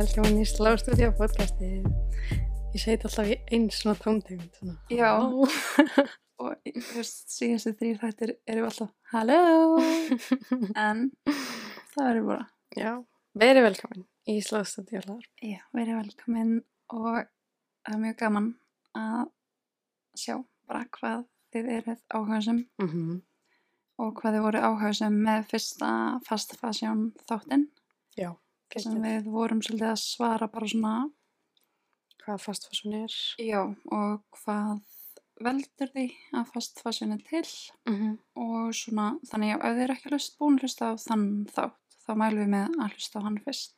velkomin í Slástúdíu podcasti. Ég segi alltaf í eins svona tóntegund. Svona. Já. Og síðastu þrýr þættir eru alltaf Halló en það verður bara Já, verið velkomin í Slástúdíu já, verið velkomin og það er mjög gaman að sjá bara hvað þið eruð áhugasum Mm -hmm. og hvað þið voru áhugasum með fyrsta fast fashion þáttinn Já, sem við vorum svolítið að svara bara svona Hvað fastfassun er. já, og hvað veldur því að fast fashion er til Mm -hmm. og svona, þannig að ef þið eru ekki hlust, búin að hlusta á þann þátt, þá mælum við með að hlusta á hann fyrst.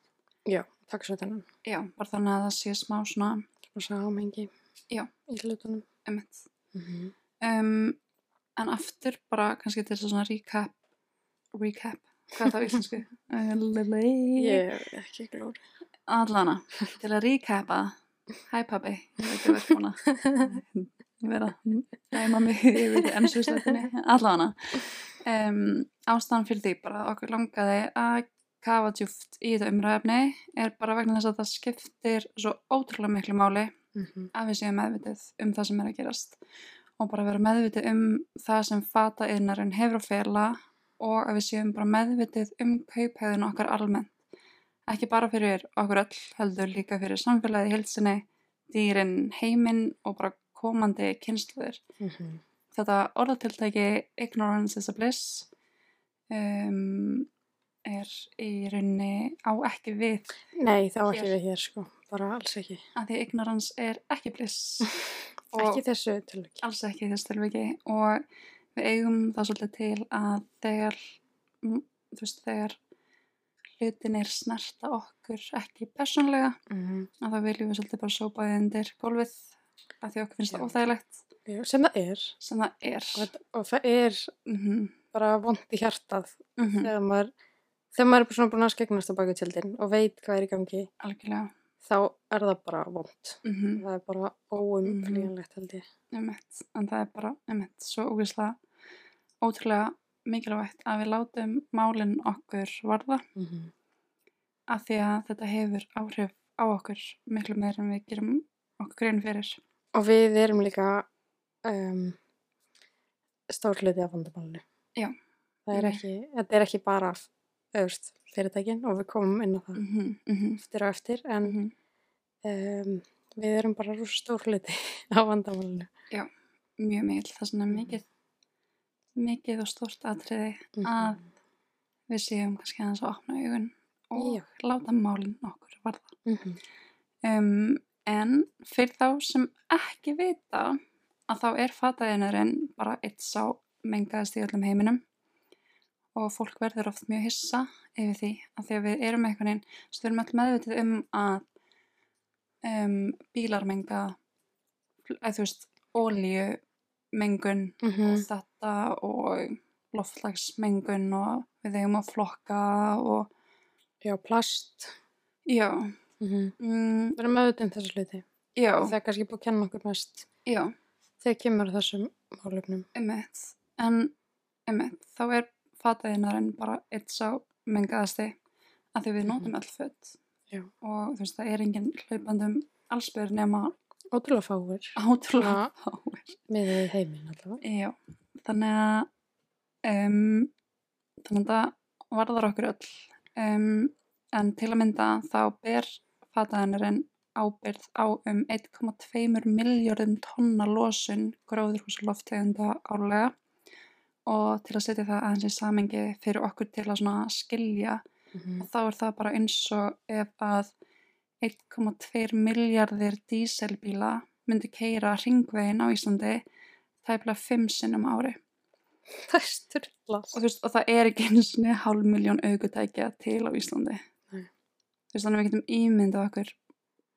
Já, takk svo þennan. Já, bara þannig að það sé smá svona, Og svo ámengi Já. í hlutunum. Mm -hmm. Um, en aftur bara kannski til þess að svona recap, recap, hvað það á íslensku? Ég er ekki glóri. Allana, til að recapa, hæ pabbi, ég veit ekki verið svona, vera að dæma mig yfir ennsvísleitinni, allana. Um, ástæðan fyrir því bara að okkur langaði að kafa djúft í þetta umræðefni er bara vegna þess að það skiptir svo ótrúlega miklu máli Mm -hmm. að við séum meðvitið um það sem er að gerast og bara vera meðvitið um það sem fata innarinn hefur að fela og að við séum bara meðvitið um kauphæðinu okkar almennt ekki bara fyrir okkur öll heldur líka fyrir samfélagið í heilsinni dýrin, heiminn og bara komandi kynsluðir Mm -hmm. þetta orðatiltæki ignorance is a bliss um, er í rauninni á ekki við Nei, þá ekki við hér sko. Bara alls ekki. að því ignorance er ekki bliss Ekki þessu tilvæg. alls ekki þessu tilviki og við eigum það svolítið til að þegar þú veist, þegar hlutinir snerta okkur ekki persónlega Mm -hmm. að þá viljum við svolítið bara sópa þið undir gólfið að því okkur finnst það Já. óþægilegt Sem það er. sem það er Og, og það er mm -hmm. bara vond í hjartað Mm -hmm. þegar maður þegar maður er bara svona búin að skegnast á baku tjaldin og veit hvað er í gangi algjörlega þá er það bara vond mm -hmm. það er bara óumflýjanlegt held ég Emmett, en það er bara, emmett, svo ógeðslega ótrúlega mikilvægt að við látum málinn okkur varða mm -hmm. af því að þetta hefur áhrif á okkur miklu meir en við gerum okkur grein fyrir. og við erum líka um, stór hluti af vandamálinu Já. það er ekki, þetta er ekki bara auðvist fyrirtækin og við komum inn á það Mm -hmm, mm -hmm, eftir og eftir en mm -hmm. um, við erum bara rosa stór hluti af vandamálinu Mjög mikil, það er svona mikið, mikið og stórt atriði Mhm. að við séum kannski aðeins að opna augun og Já. láta málinn okkur varða. mm. Um, en fyrir þá sem ekki vita að þá er fataðinurinn bara eitt sá mengaðist í öllum heiminum og fólk verður oft mjög hissa yfir því að því að við erum einhvern veginn, svo við erum alltaf meðvitið um að um, bílar menga eða þú veist, ólíu mengun Mhm. og þetta og loftlagsmengun og við eigum að flokka og já, plast. Já, mm -hmm. mm, við erum auðvitað um þessu hluti. Já, það er kannski búið að kenna okkur mest já. þegar kemur þessum málefnum. Emmett, en emmett, þá er fataðinarinn bara eitt sá mengaðasti að því við Mhm. nótum öll föt. Já. og þú veist, það er engin hlaupandum allsbyr nema ótrúlega fáir. Átrúlega fáir. með heiminn allavega. Já, þannig að um, þannig að það varðar okkur öll. Um, en til að mynda þá ber fataðinarinn ábyrð á um 1,2 miljardum tonna losun gróðurhúsaloftegunda árlega og til að setja það aðeins í samengi fyrir okkur til að skilja mm -hmm. og þá er það bara eins og ef að 1,2 miljardir díselbíla myndi keira ringvegin á Íslandi tæplega 5 sinnum ári. Það er styrlast og, og það er ekki einu sinni hálf miljón augutækja til á Íslandi. Þú veist þannig að við getum ímyndað okkur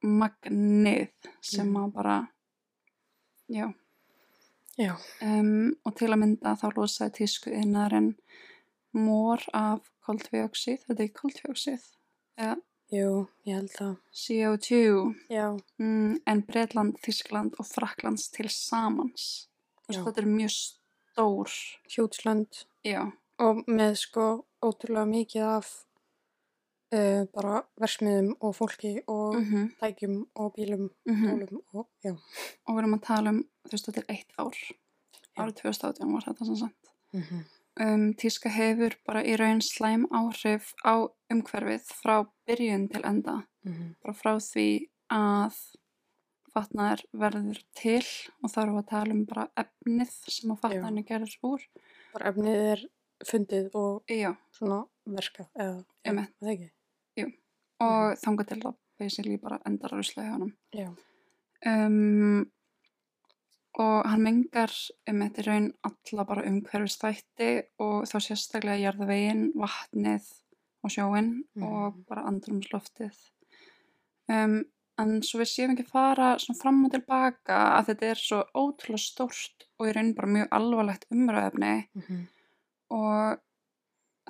magnið sem Mm. að bara já, um, og til að mynda þá losaði tísku innarinn mór af koldvíoxíð, þetta er koldvíoxíð eða jú, ég held það. CO2 já, mm, en Bretland, Þískland og Fraklands til samans. Þetta er mjög stór hjútslönd já, og með sko ótrúlega mikið af uh, bara versmiðum og fólki og mm tækjum og bílum, -hmm. tólum og já. og við erum að tala um þú veist þetta er eitt ár árið 2018 var þetta sem sagt Mm -hmm. um, tíska hefur bara í raun slæm áhrif á umhverfið frá byrjun til enda Mhm. bara frá því að fatnaður verður til og við að tala um bara efnið sem að fatnaðinu gerður úr Bara efnið er fundið og já, svona verkað eða, já, Einmitt. það ekki. og þangað til það basically bara endar rusla hjá honum Já. um, og hann mengar um þetta raun alla bara umhverfistætti og þá sérstaklega jarðavegin, vatnið og sjóin og Mhm. bara andrumsloftið um, en svo við séum ekki fara svona fram og tilbaka að þetta er svo ótrúlega stórt og í raun bara mjög alvarlegt umræðefni Mm -hmm. Og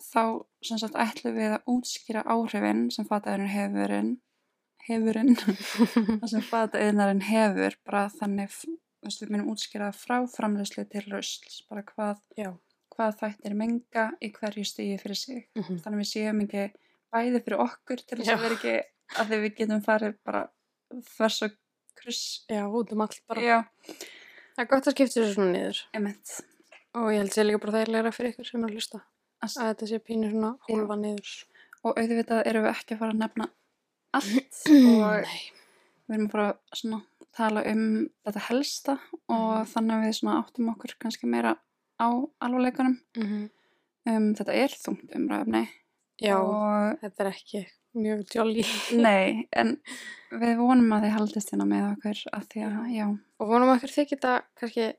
þá sem sagt ætlum við að útskýra áhrifin sem fataðurinn hefurinn hefurinn sem fataðurinn hefur bara þannig við munum útskýra frá framleyslu til rusls bara hvað, hvað þættir menga í hverju stíði fyrir sig Mm -hmm. þannig við séum ekki bæði fyrir okkur til þess að vera ekki að við getum farið bara þvers og kruss Já, út um allt bara. já, Það er gott að skipta þessu svona niður. emitt Og ég held sér líka bara þægilega fyrir ykkur sem er að hlusta. As- Að þetta sé pínu svona hólfa niður. og auðvitað erum við ekki að fara að nefna allt og Nei. við erum bara svona að tala um þetta helsta og Mhm. þannig að við svona áttum okkur kannski meira á alvarleikunum. Mm -hmm. Um, þetta er þungt umræfni Já, og þetta er ekki mjög jolly. nei, en við vonum að þið haldist hérna með okkur að því að, Og vonum að ykkur þykir þetta kannski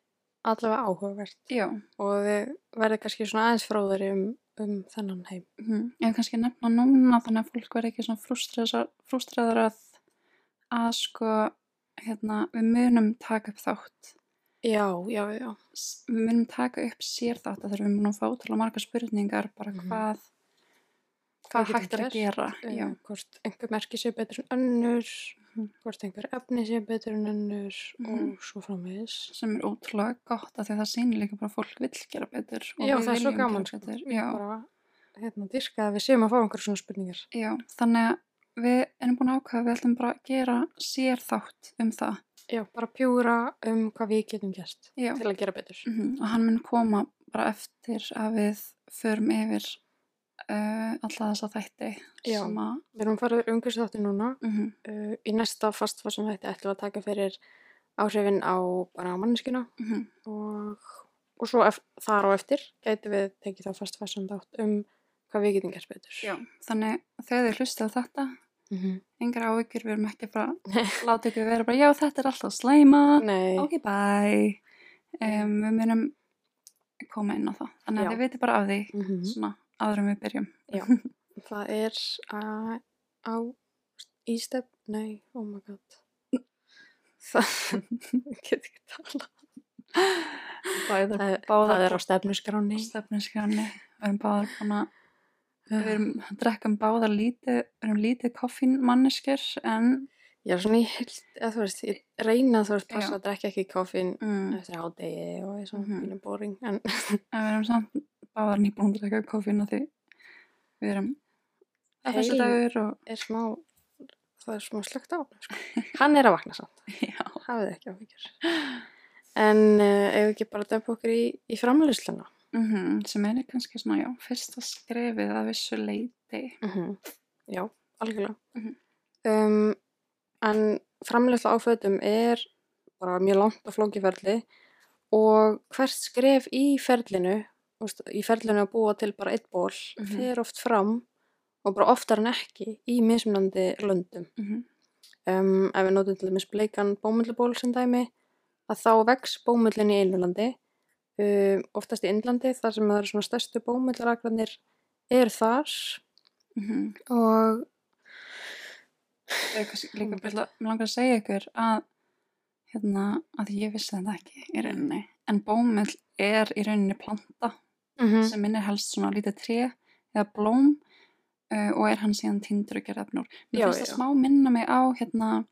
allavega áhugavert. já, Og þið verður kannski svona aðeins fróðari um, um þennan heim. mm, ef kannski nefna núna þannig að fólk verði ekki svona frústræðar, að, að sko, hérna, við munum taka upp þátt Já, já, já. við munum taka upp sér þátt að þegar við munum fá að marga spurningar bara Mhm. hvað hvað hægt er að gera já, hvort einhver merki sé betur en önnur, Mhm. hvort einhver efni sé betur en önnur Mhm. og svo framvegis. sem er ótrúlega gott af því að það sýnir líka bara að fólk vill gera betur Já, það er svo gaman. Sko. betur. Bara, hérna, dyrka að við séum að fá einhver svona spurningar. já, þannig að við erum búin að ákveða að við ætlum bara að gera sér þátt um það Já, bara pjúra um hvað við getum gert já. til að gera betur. Mm og hann mun koma bara eftir að við förum yfir uh, alla þessa þætti Já. að Við erum farið umhverfis þátti núna. mm Uh, í næsta fastfassum þætti ætlum við að taka fyrir áhrifin á bara manneskina -hmm. og, og svo þar á eftir gæti við tekið þá fastfassum þátt um hvað við getum gert betur. já, þannig þegar þið hlustið á þetta Mm -hmm. engar áhyggjur, við erum ekki bara láta ykkur vera bara, já þetta er alltaf Nei, ok, bye um, við munum koma inn á það þannig Já. að þið veitir bara af því Mhm. svona áður en við byrjum Já. það er að, á ístef, nei, oh my god. Það, ég get ekki tala. báðar, Það, það er á stefnuskráni. stefninskránni við erum báðar búin að við erum að drekka um báðar lítið við erum lítið koffín manneskir en Já, svona ég held, eða þú veist, ég reyna þú veist, passa að drekka ekki koffin mm, eftir hádegi og svona Mhm. pínu boring, en en við erum samt báðar nýbúin að drekka koffín því við erum það er þessi Heim. dagur og er smá, það er smá slögt á. Sko. Hann er að vakna samt, hafið ekki áhyggjur. En uh, ef ekki bara dömpa okkur í, í framlýsluna. mm sem er kannski svona, já, fyrsta skrefið að vissu leiti Mm Já, algjörlega. Mhm. um, en framleysla á fötum er bara mjög langt á flókiferli og hvert skref í ferlinu, veist, í ferlinu að búa til bara eitt ból, Mhm. fer oft fram og bara oftar en ekki í mismunandi löndum. mm Um, ef við notum til dæmis bleikan bómulluból sem dæmi, að þá vex bómullin í einu landi, um, oftast í Indlandi, þar sem það eru svona stærstu bómullaragrarnir er þar -hmm. og Það er kannski líka bara, mér langar að segja ykkur að hérna, að ég vissi þetta ekki í rauninni, en bómull er í rauninni planta mm sem minnir helst svona lítið tré eða blóm uh, og er hann síðan tindur og gerða efnur. Mér finnst það smá minna mig á hérna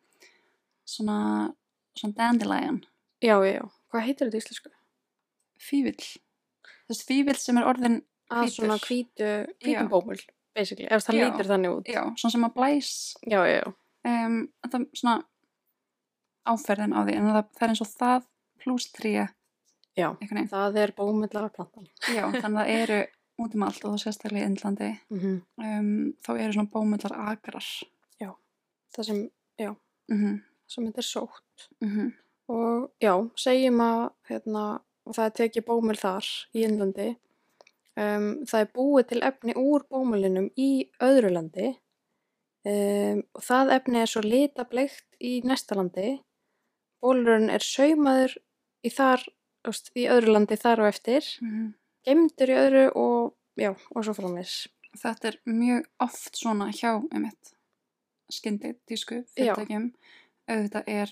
svona, svona dandelion, Já, já, já. Hvað heitir þetta í íslensku? fívill. Þessi fívill sem er orðin Að Hvítur. svona hvítu, hvítum bómull. basically, ef það Já. lítur þannig út. já, svona sem að blæs Já, já, já. um, þetta er svona áferðin á því en það, það er eins og það pluss tríja Já, það er bómullar plantan. já, þannig að það eru út um allt og það sérstaklega í Indlandi Mm um, þá eru svona bómullar agrar Það sem, mm -hmm. sem þetta er sótt. Mm Og já, segjum að hérna, það er tekið bómul þar í Indlandi. Um, það er búið til efni úr bómulinum í öðru landi um, og það efni er svo litableikt í næsta landi. Bólurinn er saumaður í, þar, veist, í öðru landi þar og eftir, gemdur í öðru og já, og svo framvis. þetta er mjög oft svona hjá einmitt skyndi tísku fyrirtækjum auðvitað er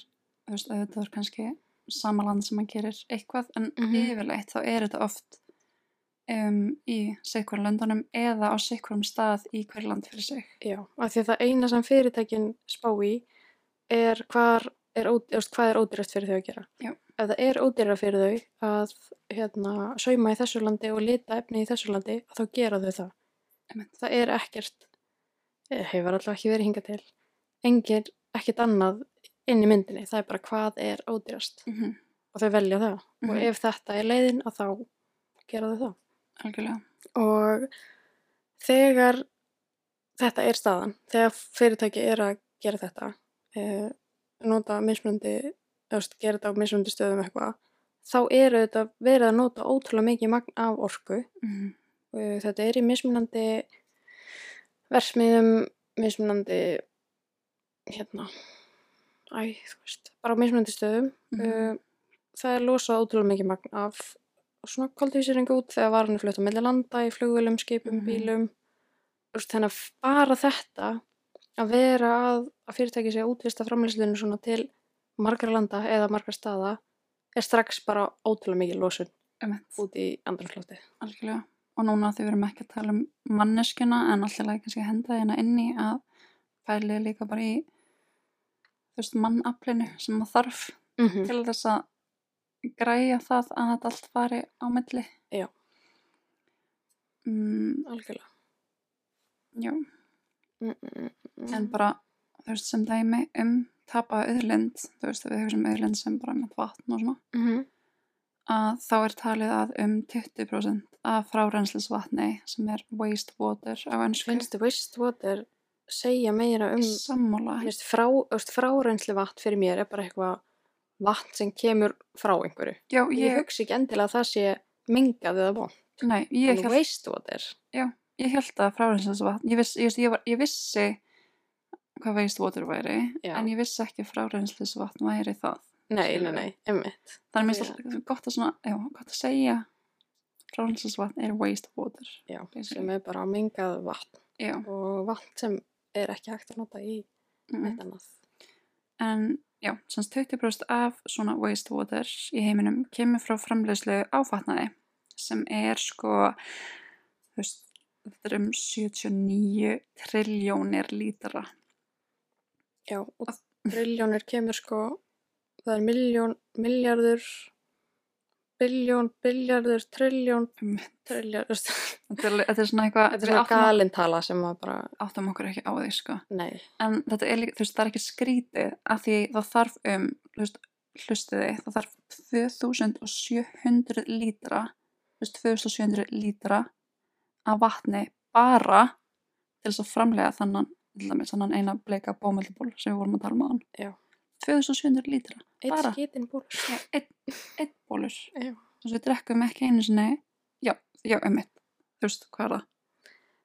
auðvitað er kannski sama land sem að gerir eitthvað en Mhm. yfirleitt þá er þetta oft um, í sikkurum löndunum eða á sikkurum stað í hver land fyrir sig Já, af því að það eina sem fyrirtækin spá í er er, hvað er ódýrast fyrir þau að gera. Já. Ef það er ódýra fyrir þau að hérna, sauma í þessu landi og lita efni í þessu landi, þá gera þau það. Það er ekkert, eh, hefur alltaf ekki verið hingað til, engir ekkert annað inn í myndinni. Það er bara hvað er ódýrast mm -hmm. og þau velja það. Og Mhm. ef þetta er leiðin, að þá gera þau það. algjörlega og þegar þetta er staðan, þegar fyrirtæki er að gera þetta eh, nota mismunandi veist, gera þetta á mismunandi stöðum eitthvað þá eru þetta verið að nota ótrúlega mikið magn af orku mm -hmm. Þetta er í mismunandi versmiðum mismunandi hérna æ, þú veist, bara á mismunandi stöðum Mhm. uh, það er losað ótrúlega mikið magn af svona koldvísýringu út þegar varan er flutt á milli landa í flugvélum, skipum, Mhm. bílum Þú veist, þannig að bara þetta að vera að, að fyrirtæki að útvista framleyslunum svona til margra landa eða margra staða er strax bara ótrúlega mikið losun út í andrumslóti algjörlega og núna því við erum ekki að tala um manneskjuna en alltaf kannski að henda hérna inni að pæli líka bara í þú veist mannaflinu sem það þarf mm -hmm. til þess að græja það að þetta allt fari á milli. Já. Mm, algjörlega já, mm -mm. en bara, þú veist, sem dæmi um tapaða auðlind, þú veist, við hugsaum auðlind sem bara með vatn og svona, mm -hmm. að þá er talið að um 20% af frárenslisvatni sem er wastewater á ennsku, finnst þið wastewater segja meira um sammála, frá, vatn fyrir mér er bara eitthvað vatn sem kemur frá einhverju. Já, ég, ég, hugsi ekki endilega að það sé mengað eða von nei, ég en held, wastewater. Ég held að frárenslisvatn, ég, viss, ég, ég, var, ég vissi hvað wastewater væri, Já. en ég vissi ekki að frárenslisvatn væri það. nei, nei, nei, emmitt Þannig minnst alltaf gott að, svona, já, gott að segja frálensisvatn er wastewater. já, sem er bara mengað vatn Já. og vatn sem er ekki hægt að nota í Mm. neitt annað En já, semst 20% af svona wastewater í heiminum kemur frá framleiðslu áfatnaði sem er sko, þú veist, þetta er um 79 triljónir lítra. Já, og triljónir kemur sko. Það er miljón, miljardur biljón, biljardur, trilljón triljar, þú veist, Þetta er, þetta er svona eitthvað, þetta er svona galintala sem maður bara, áttum okkur ekki á því, sko. nei. En þetta er líka, þú veist, það er ekki skrítið að því það þarf um, þú veist, hlustiði, það þarf 2700 lítra, þú veist, 2700 lítra af vatni bara til þess að framlega þannan, þannan eina bleika bómölduból sem við vorum að tala um á hann. Já. 2700 lítra, eitt Bara? skítin búr Já, einn ein bólur. Já. Þess að við drekkum ekki einu sinni, já, já, einmitt, þú veist, hvað er það?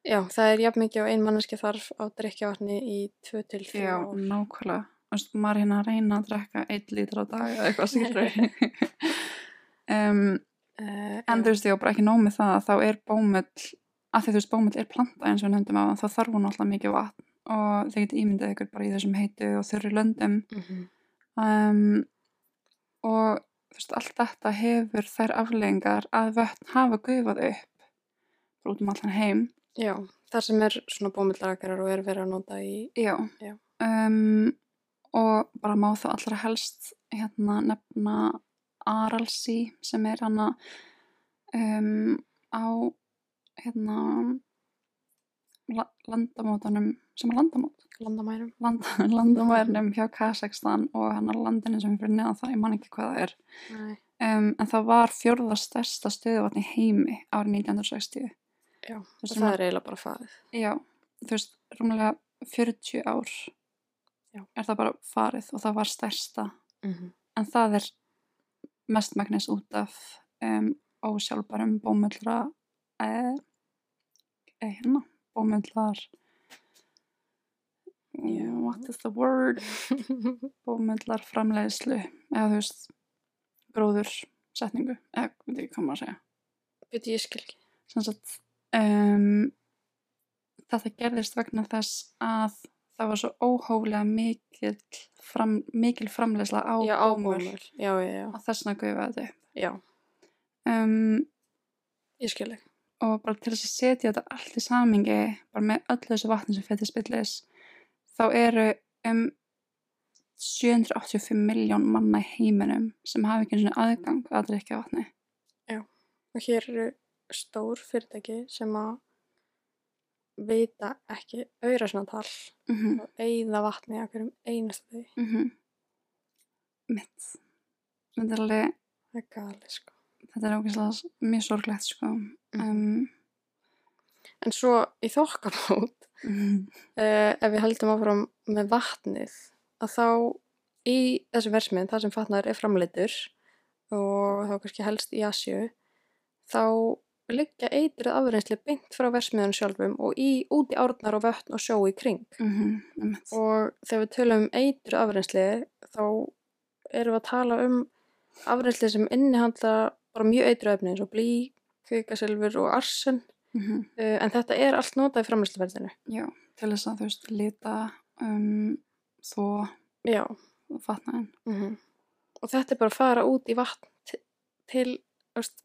já, það er jafn mikið og ein manneski þarf á drikkjavatni í 2 til 3 Já, ár nákvæmlega. Þú veist, maður er hérna að reyna að drekka 1 lítra á dag eða eitthvað skilur. um, uh, en þú veist, ég var bara ekki nóg með það að þá er bómull, að því þú veist, bómull er planta eins og við nefndum á, þá þarf hún alltaf mikið vatn og þið getið ímyndið ykkur bara í þessum heitu og þurri löndum. mm -hmm. Um, og þú veist, allt þetta hefur þær afleggingar að vötn hafa gufað upp út um allan heim. já, þar sem er svona bómillakarar og er verið að nota í Já. Já. Um, og bara má það allra helst hérna nefna Aralsí sem er hana um, á hérna la landamótunum, sem er landamót, landamærum. Land, landamærnum hjá Kazakstan og hann á landinu sem er fyrir neðan það, ég man ekki hvað það er. Um, en það var fjórða stærsta stöðuvatn í heimi árið 1960. Já, það maður- er eiginlega bara farið. Já, þú veist, rúmlega 40 ár Já. er það bara farið og það var stærsta. Mm En það er mestmægnis út af um, ósjálfbærum bómullra, eh, eh, hérna, bómullar, Já. what is the word? Bómullar framleiðslu, eða þú veist, gróður setningu, eða veit ekki hvað maður að segja. Veit ég skil ekki. sem sagt um, þetta gerðist vegna þess að það var svo óhóflega mikil, fram, mikil framleysla á já. og þess vegna gufa þetta upp. Já, um, ég skil ekki. Og bara til þess að setja þetta allt í samingi bara með öllu þessu vatni sem fyrir spillis þá eru um 785 miljón manna í heiminum sem hafa ekki einu sinni aðgang að drikja vatni Og hér eru stór fyrirtæki sem að vita ekki auðra svona tal mm -hmm. og eigða vatni á hverjum einasta því. mm -hmm. mitt þetta er alveg Það er gali, sko. Þetta er ógeðslega mjög sorglegt sko. Um, En svo í þokkabót, mm, uh, ef við heldum áfram með vatnið, að þá í þessu versmið, þar sem fatnaður er framleitur og þá kannski helst í Asju, þá liggja eitruð afreynsli beint frá versmiðun sjálfum og í út í árnar og vötn og sjó í kring. mm -hmm, Og þegar við tölum um eitruð afreynsli, þá erum við að tala um afreynsli sem innihandla bara mjög eitruð efni eins og blí, kvikasilfur og arsen. mm -hmm. Uh, en þetta er allt notað í framleysluferðinu. já, til þess að þú veist lita um, þó Já. fatnaðin Mm Og þetta er bara að fara út í vatn til, veist,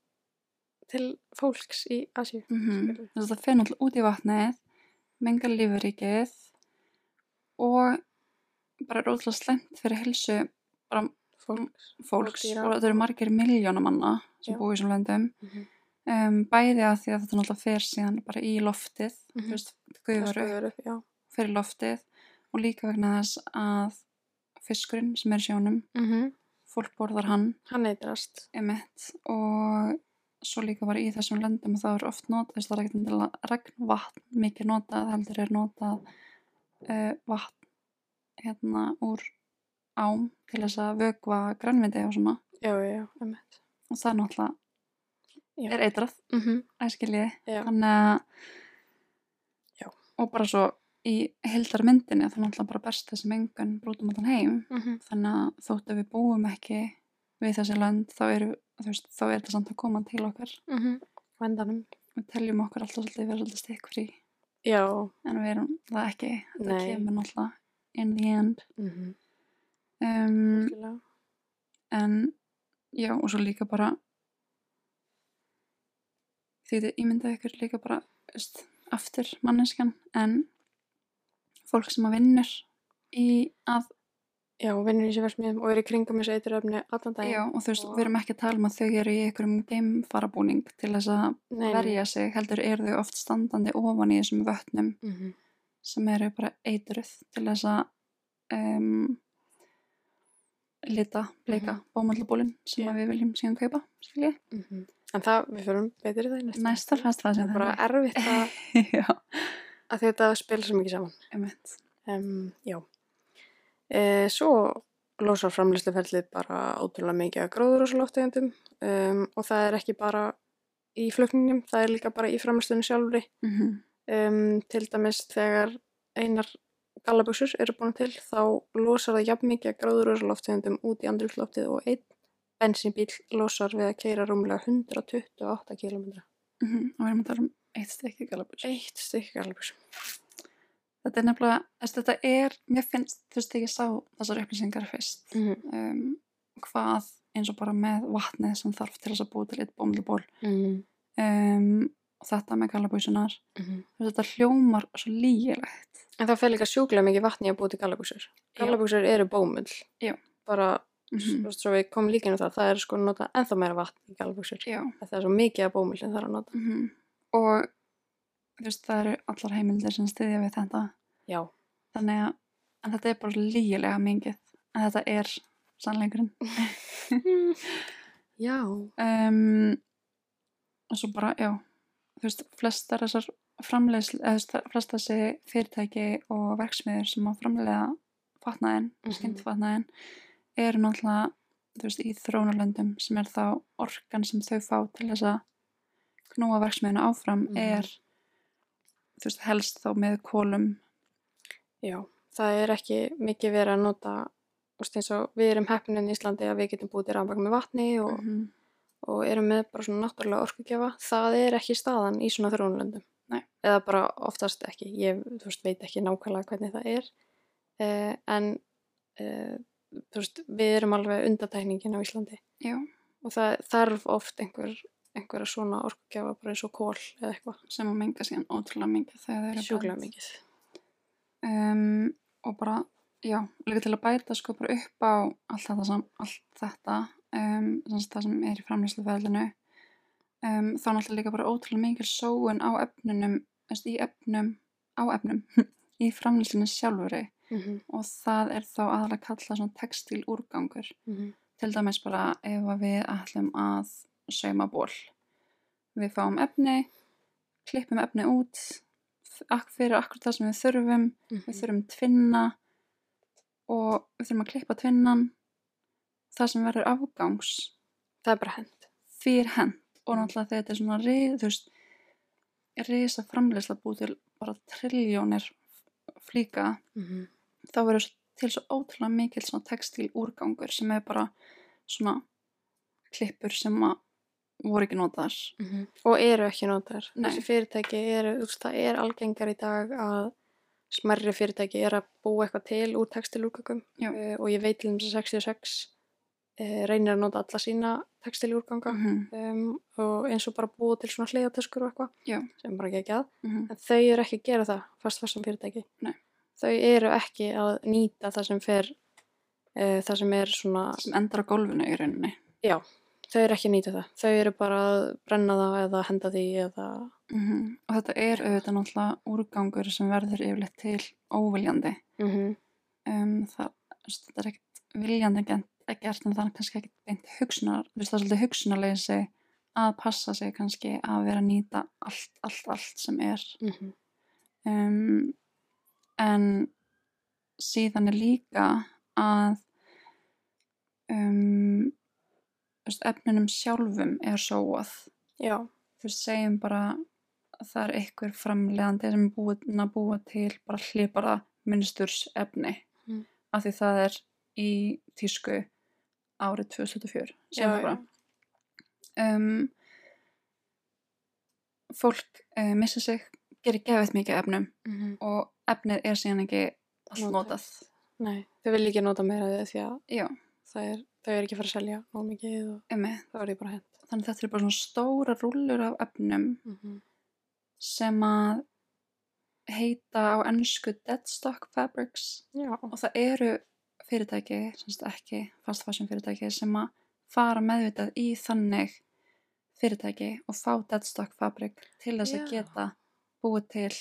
til fólks í Asíu. mm -hmm. Það fer náttúrulega út í vatnið mengar lífuríkið og bara ótrúlega slemt fyrir helsu bara Fólks. fólks og þetta eru margir miljóna manna sem Já. búi í þessum löndum Mm -hmm. um, bæði að því að þetta náttúrulega fer síðan bara í loftið þú veist, gufar upp upp. Í loftið og líka vegna þess að fiskurinn sem er í sjónum Mm -hmm. fólk borðar hann Hann eitrast. og svo líka bara í þessum löndum þá er oft notað, þess að það er ekkert endilega regnvatn mikið notað, heldur er notað uh, vatn hérna úr ám til þess að vögva grænviti og svona Já, já, emitt. og það er náttúrulega Já. er eitrað, Mm -hmm. æskiljiði þannig að og bara svo í heildar myndinni þá náttúrulega bara best þessi mengun brútum á þann heim Mm -hmm. þannig að þótt að við búum ekki við þessi lönd þá, eru, veist, þá er þetta samt að koma til okkar Vendanum. við teljum okkur alltaf svolítið vera svolítið stikk frí Já. en við erum það ekki þetta Nei. kemur náttúrulega in the end Mm -hmm. Um, en já og svo líka bara því þið ímyndaði ykkur líka bara veist, aftur manneskjan en fólk sem að vinnur í að Já, vinnur í þessu versmiðum og er í kringum þessu eituröfni allan daginn. já, og þú veist, og- við erum ekki að tala um að þau eru í einhverjum geimfarabúning til þess að Nei, verja sig, heldur eru þau oft standandi ofan í þessum vötnum Mm -hmm. sem eru bara eitruð til þess að um, lita, bleika mm bómallabólin sem Já. að við viljum síðan kaupa skilji. En það, við förum betur í það næsta. Næsta fast það Það sem er bara erfitt að, að þetta spila svo mikið saman. Um, já. E, svo losar framlýsluferlið bara ótrúlega mikið af gróðurúsaloftegundum um, og það er ekki bara í flutningum, það er líka bara í framlýslunum sjálfri. Mm Um, til dæmis þegar einar gallabuxur eru búin til þá losar það jafn mikið af gróðurúsaloftegundum út í andrúrsloftið og einn bensínbíl losar við að keira rúmlega 128 km. og við erum að tala um eitt stykki galabus. Eitt stykki gallabuxum. Þetta er nefnilega, þetta er, mér finnst, þú veist, ég sá þessar upplýsingar fyrst, Mm um, hvað eins og bara með vatnið sem þarf til þess að búa til eitt bómluból -hmm. um, og þetta með galabúsunar, Mm þetta hljómar svo lígilegt. En það fer líka sjúklega mikið vatni að búið til gallabuxur. Gallabuxur eru bómull. Já. Bara, Mm mm svo við komum inn á það, er sko nota ennþá meira vatn í gallabuxur. Já. Það er svo mikið af bómull sem það er að nota. Mm Og þú veist, það eru allar heimildir sem styðja við þetta Já. þannig að þetta er bara lígilega mingið en þetta er sannleikurinn Já. um, og svo bara, já veist, flestar þessar flestar þessi fyrirtæki og verksmiður sem á framleiða fatnaðin, mm Mhm. skyndifatnaðin eru náttúrulega, veist, í þrónarlöndum sem er þá orkan sem þau fá til þess að knúa verksmiðuna áfram Mhm. er þú veist, helst þá með kólum Já. Það er ekki mikið verið að nota, veist eins og við erum heppinin í Íslandi að við getum búið til rafmagn með vatni og, -hmm. Og erum með bara svona náttúrulega orkugjafa. Það er ekki staðan í svona þróunlöndum. Nei. Eða bara oftast ekki. Ég, veist, veit ekki nákvæmlega hvernig það er. Eh, en, eh, veist, við erum alveg undatækningin á Íslandi. já, Og það þarf oft einhver, einhverja svona orkugjafa bara eins og kól eða eitthvað. sem að menga síðan ótrúlega mikið þegar þau eru Sjúklega mikið. um, og bara, já, líka til að bæta sko bara upp á allt þetta, allt þetta um, það sem er í framlýsluferðinu um, þá náttúrulega líka bara ótrúlega mikil sóun á efnunum, í efnum á efnum, í framlýslinu sjálfuri Mm og það er þá aðalega kallað textíl úrgangur til dæmis bara ef við ætlum að sauma ból við fáum efni klippum efni út fyrir akkur það sem við þurfum. Við þurfum tvinna og við þurfum að klippa tvinnan það sem verður afgangs Það er bara hend. því er hent og Mm. náttúrulega þegar þetta er svona rið, þú veist risa framleysla búið til bara triljónir flíka Mm þá verður til svo ótrúlega mikil svona textíl úrgangur sem er bara svona klippur sem að voru ekki notaðar Og eru ekki notar. Nei. Þessi fyrirtæki eru, þú veist, það er algengar í dag að smerri fyrirtæki er að búa eitthvað til úr textilúrgangum uh, og ég veit til þess að 66 uh, reynir að nota alla sína textilúrganga mm um, og eins og bara búa til svona hliðatöskur og Já. eitthvað sem bara ekki að. -hmm. En þau eru ekki að gera það, fast fastan fyrirtæki. Nei. Þau eru ekki að nýta það sem fer, uh, það sem er svona, sem endar á gólfinu í rauninni þau eru ekki að nýta það. Þau eru bara að brenna það eða henda því eða, mm og þetta er auðvitað náttúrulega úrgangur sem verður yfirleitt til óviljandi mm um, það, þetta er ekkert viljandi gert, gert en það er kannski ekkert beint hugsunar, þú veist það er svolítið hugsunarleysi að passa sig kannski að vera að nýta allt, allt, allt sem er. Mm um, en síðan er líka að um, veist, efnunum sjálfum er sóað. Já, þú veist, segjum bara að það er einhver framlegandi sem er búin að búa til bara hlipara minnsturs efni. Mm. af því það er í tísku árið 2004 já, segjum það já. bara um, fólk uh, missa sig gerir gefið mikið efnum Mm og efnið er síðan ekki allt Notað. Nei, þau vil ekki nota meira af því að er, þau er ekki fara að selja nóg mikið og það er því bara hent. þannig þetta er bara svona stóra rúllur af efnum Mm -hmm. sem að heita á ennsku deadstock fabrics Já, og það eru fyrirtæki, semst ekki fast fashion fyrirtæki sem að fara meðvitað í þannig fyrirtæki og fá deadstock fabric til þess að Já. geta búið til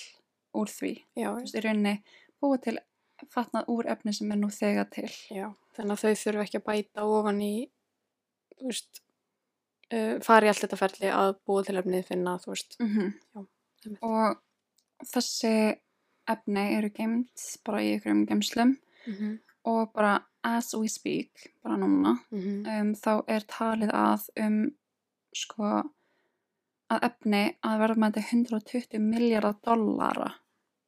úr því, já, þú veist, í rauninni búið til fatnað úr efni sem er nú þegar til já. Þannig að þau þurfa ekki að bæta ofan í, þú veist, uh, fara í allt þetta ferli að búa til efnið finna, þú veist. mm Já, einmitt. og þessi efni eru geimt bara í ykkurum geimslum Mm -hmm. Og bara as we speak, bara núna Mm um, þá er talið að um sko að efni að verða með þetta 120 miljardar dollara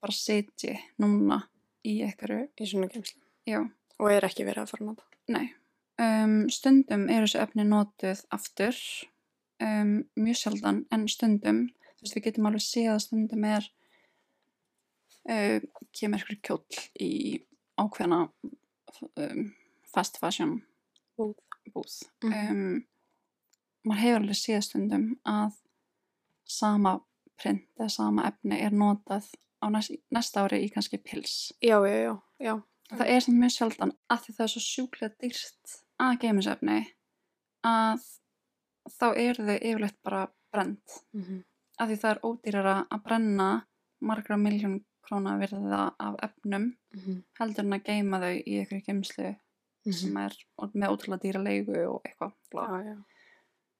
bara sitji núna í einhverju, Í svona geimslu. já, Og er ekki verið að fara nota. nei um, stundum eru þessu efni notuð aftur um, mjög sjaldan en stundum þú veist við getum alveg séð að stundum er uh, kemur einhver kjóll í ákveðna um, fast fashion Búð. búð Mhm. um, maður hefur alveg séð stundum að sama print eða sama efni er notað á næst, næsta ári í kannski pils Já, já, já, já. það er samt mjög sjaldan að því það er svo sjúklega dýrt að geimisefni að þá eru þau yfirleitt bara brend Mm -hmm. af því það er ódýrara að brenna margra miljón króna virða af efnum Mhm. heldur en að geima þau í einhverju geimslu sem er með ótrúlega dýra leigu og eitthvað já.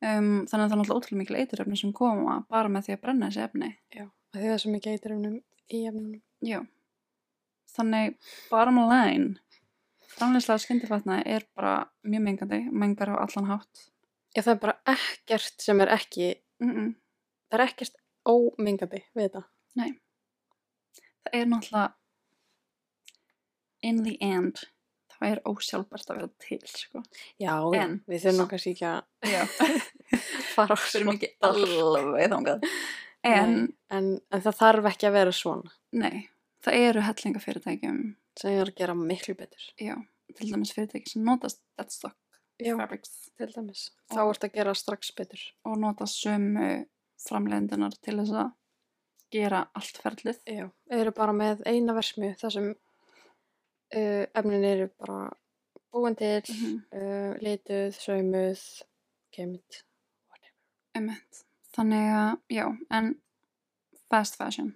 um, þannig að það er náttúrulega ótrúlega mikil eiturefni sem koma bara með því að brenna þessi efni Já. Því það er svo mikið eiturefnum í efnunum. Já. Þannig, bottom line, framleyslega skyndifætna er bara mjög mengandi, mengar á allan hátt. Já, það er bara ekkert sem er ekki, Mm -mm. það er ekkert ómingandi við þetta. Það er náttúrulega, in the end, það er ósjálfbært að vera til, sko. Já, En- við þurfum nokkað ekki að Já, fara á þangað. En, en, en það þarf ekki að vera svona. nei, það eru hellingafyrirtækjum, sem er að gera miklu betur. já, til dæmis fyrirtæki sem notast deadstock Já, fabrics til dæmis. Þá ert að gera strax betur. og nota sömu framleiðendunar til þess að gera allt ferlið. Já, eru bara með eina versmju þar sem uh, efnin eru bara búin til, Mhm. uh, lituð, saumuð, kemit, whatever. Emmett. Þannig að, já, en fast fashion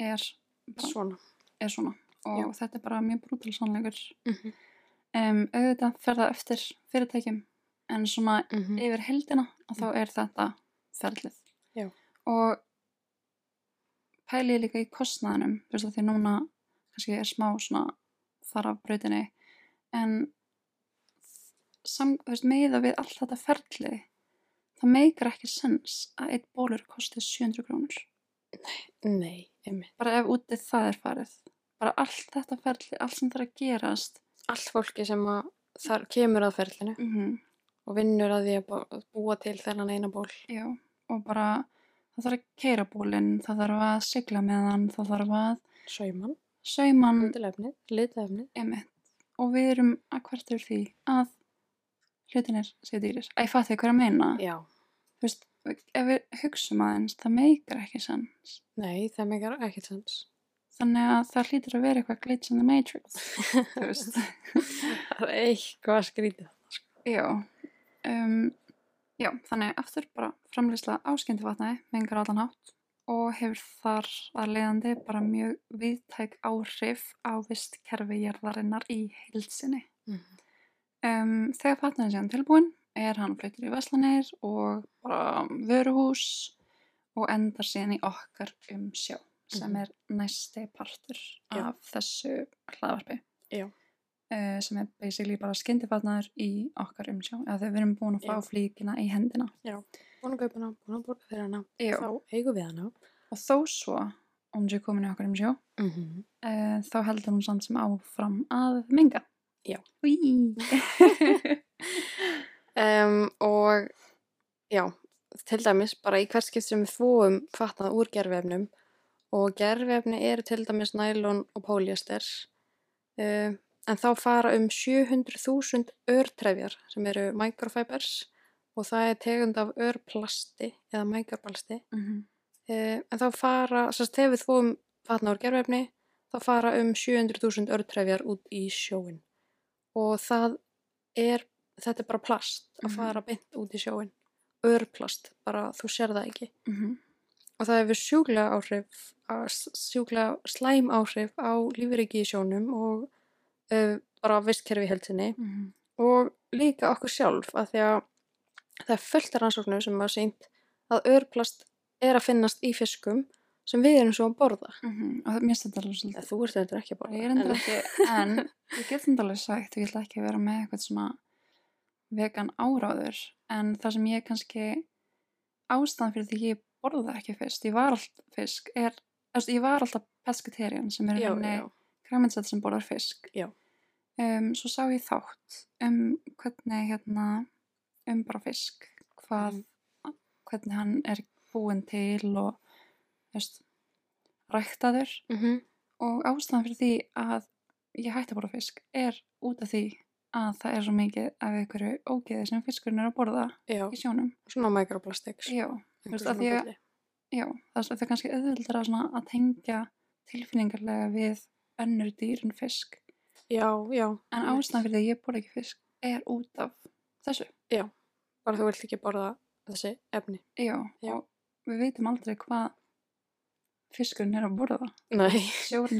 er, bara, Svona. er svona og Já. þetta er bara mjög brútal sannleikur. Mm -hmm. Um, auðvitað fer það eftir fyrirtækjum en svona yfir heldina og þá er þetta ferlið. Já. Og pæli ég líka í kostnaðinum, þú veist að því núna kannski er smá svona þar af brautinni en sam, veist, meða við allt þetta ferlið það meikar ekki sens að einn bólur kosti 700 krónur. Nei, einmitt. Bara ef útið það er farið. Bara allt þetta ferlið, allt sem þarf að gerast. Allt fólki sem að þar kemur að ferlinu Mm og vinnur að því að bú- búa til þennan eina ból. Já, og bara það þarf að keira bólinn, það þarf að sigla með hann, það þarf að Sauman, sauma hann litilefnið, litilefnið. emitt. Og við erum að hvert yfir því að hlutinir séu dýrir. Æ, ég fatt því hvað er að meina. Já. Þú veist, ef við hugsum aðeins, það meikar ekki sens. Nei, það meikar ekkert sens. Þannig að það hlýtur að vera eitthvað glitch in the matrix. Þú veist. það er eitthvað skrítið. Já, um, já, þannig aftur bara framleysla áskendi vatnaði, mengar allan hátt og hefur þar að leiðandi bara mjög viðtæk áhrif á vistkerfi jarðarinnar í heilsinni. Mm. Um, þegar vatnaði séðan tilbúin er hann flyttur í Veslanir og bara vöruhús og endar síðan í okkar um sjó sem Mhm. er næsti partur Já. af þessu hlaðvarpi Já. Uh, sem er basically bara skyndifætnaður í okkar umsjá eða þegar við erum búin að fá Já. flíkina í hendina Búin að kaupa hana, búin að borga fyrir hana. Já. Þá eigum við hana. og þó svo hún sé komin í okkar umsjá Mm -hmm. uh, þá heldur hún samt sem áfram að minga Já. Um, og já, til dæmis bara í hvert skipt sem við fóum fatnað úr gerfefnum og gerfefni eru til dæmis nælon og póliester um, en þá fara um 700.000 örtrefjar sem eru microfibers og það er tegund af örplasti eða microplasti Mhm. uh, en þá fara, sérst þegar við fóum fatnað úr gerfefni þá fara um 700.000 örtrefjar út í sjóin og það er, þetta er bara plast að Mhm. fara beint út í sjóin örplast, bara þú sér það ekki Mhm. og það hefur sjúklega áhrif að- sjúklega slæm áhrif á lífriki í sjónum og uh, bara vistkerfi heilsinni Mhm. og líka okkur sjálf að því að það er fullt af rannsóknum sem hafa sýnt að örplast er að finnast í fiskum sem við erum svo að borða Mhm. og það mér stendar alveg svolítið þú ert þetta ekki að borða Ég ekki, en ég get þetta alveg sagt, ég ætla ekki að vera með eitthvað svona vegan áráður, en það sem ég kannski ástæðan fyrir því ég borða ekki fisk, ég var alltaf fisk, er, ég var alltaf pescatarian sem er já, græminsett sem borðar fisk. Já. Um, svo sá ég þátt um hvernig hérna, um bara fisk, hvað, hvernig hann er búinn til og, veist, ræktaður mm og ástæðan fyrir því að ég hætti að borða fisk er út af því að það er svo mikið af einhverju ógeði sem fiskurinn er að borða já, í sjónum. svona microplastics Já, veist, að- bulli. já, það er, er kannski auðvöldra svona að tengja tilfinningarlega við önnur dýr en fisk. Já, já En ástæðan fyrir því að ég borða ekki fisk er út af þessu. bara þú vilt ekki borða þessi efni Já, Já. við veitum aldrei hvað fiskurinn er að borða. Nei,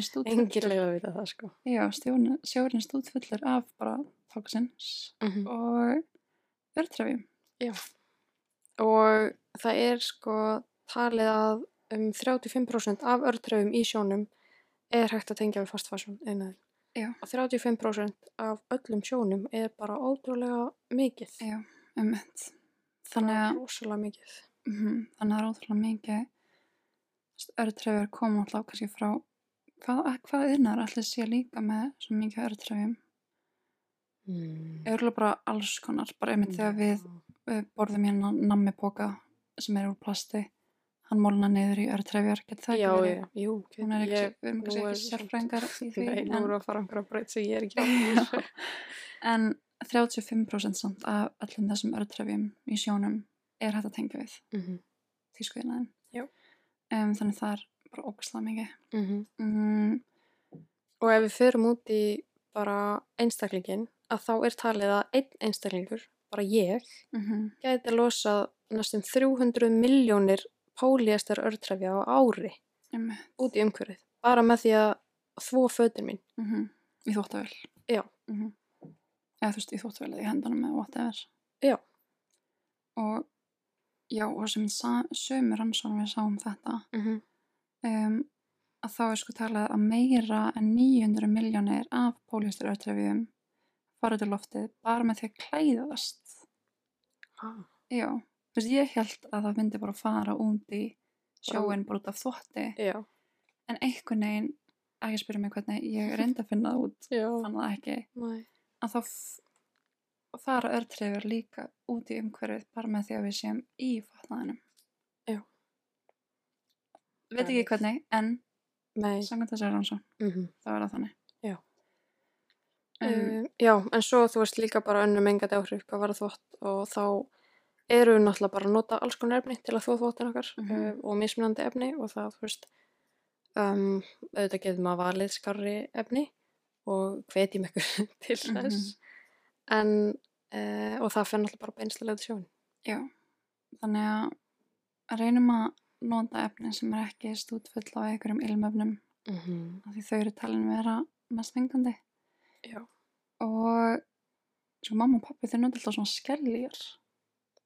er stútfullur. engin leið að það sko. Já, er stútfullur af bara tóksins Mm og örtrefjum. Já. Og það er sko talið að um 35% af örtröfum í sjónum er hægt að tengja við fastfasjón innan. Já. Og 35% af öllum sjónum er bara ótrúlega mikið. Já, um Þannig Bara að, Rosalega mikið. mm, þannig að það er ótrúlega mikið örtrefjur koma alltaf kannski frá hvað, hvað innar allir sé líka með svo mikið örtrefjum? Mm. Örgulega bara alls konar, bara einmitt þegar við við borðum hérna nammipoka sem er úr plasti hann mólna niður í örtrefjar getur það Já, ekki já, verið jú. Hún er ekki, ég- við erum kannski ekki sérfræðingar í því Nei, nú en, erum við að fara einhverja breyt sem ég er ekki á. Já. en 35% samt af öllum þessum örtrefjum í sjónum er hægt að tengja við Mhm, tískuðinaðin Já. um, þannig það er bara ógæslega mikið mhm. mm, Og ef við förum út í bara einstaklingin, að þá er talið að einn einstaklingur, bara ég, mm gæti losað næstum 300 miljónir póliestar örtrefja á ári um, út í umhverfið. Bara með því að þvó fötin mín. mm í þóttavel Já. mm eða þú veist í þóttavel eða í hendunum eða whatever Já. og já og sem sa- sömu rannsóknum við sáum þetta Mm -hmm. um, að þá er sko talað að meira en 900 miljónir af póliestur örtrefjum fara í loftið bara með því að klæðast ah. já, þú veist ég held að það myndi bara fara út í sjóin bara út af þvotti Já. en einhvern veginn, ekki spyrja mig hvernig ég reyndi að finna það út fann það ekki, Nei. að þá fara örtrefjur líka út í umhverfið bara með því að við séum í fatnaðinum Já. veit ekki hvernig, en Nei. samkvæmt þessari rannsókn Mm það var það þannig Já. um, Um, já, en svo þú veist líka bara önnum mengandi áhrif hvað var þvott og þá eru náttúrulega bara að nota alls konar efni til að þvó þvottin okkar Mhm. uh, og mismunandi efni og það, þú veist, um, auðvitað getur maður valið skarri efni og hvetjum ykkur til þess en, uh, og það fyrir náttúrulega bara beinslega til sjón. já, þannig að reynum að nota efni sem er ekki stútfull á einhverjum ilmöfnum Mm -hmm. af því þau eru talin vera mest mengandi Já. og svo mamma og pappi þau nota alltaf svona skelljar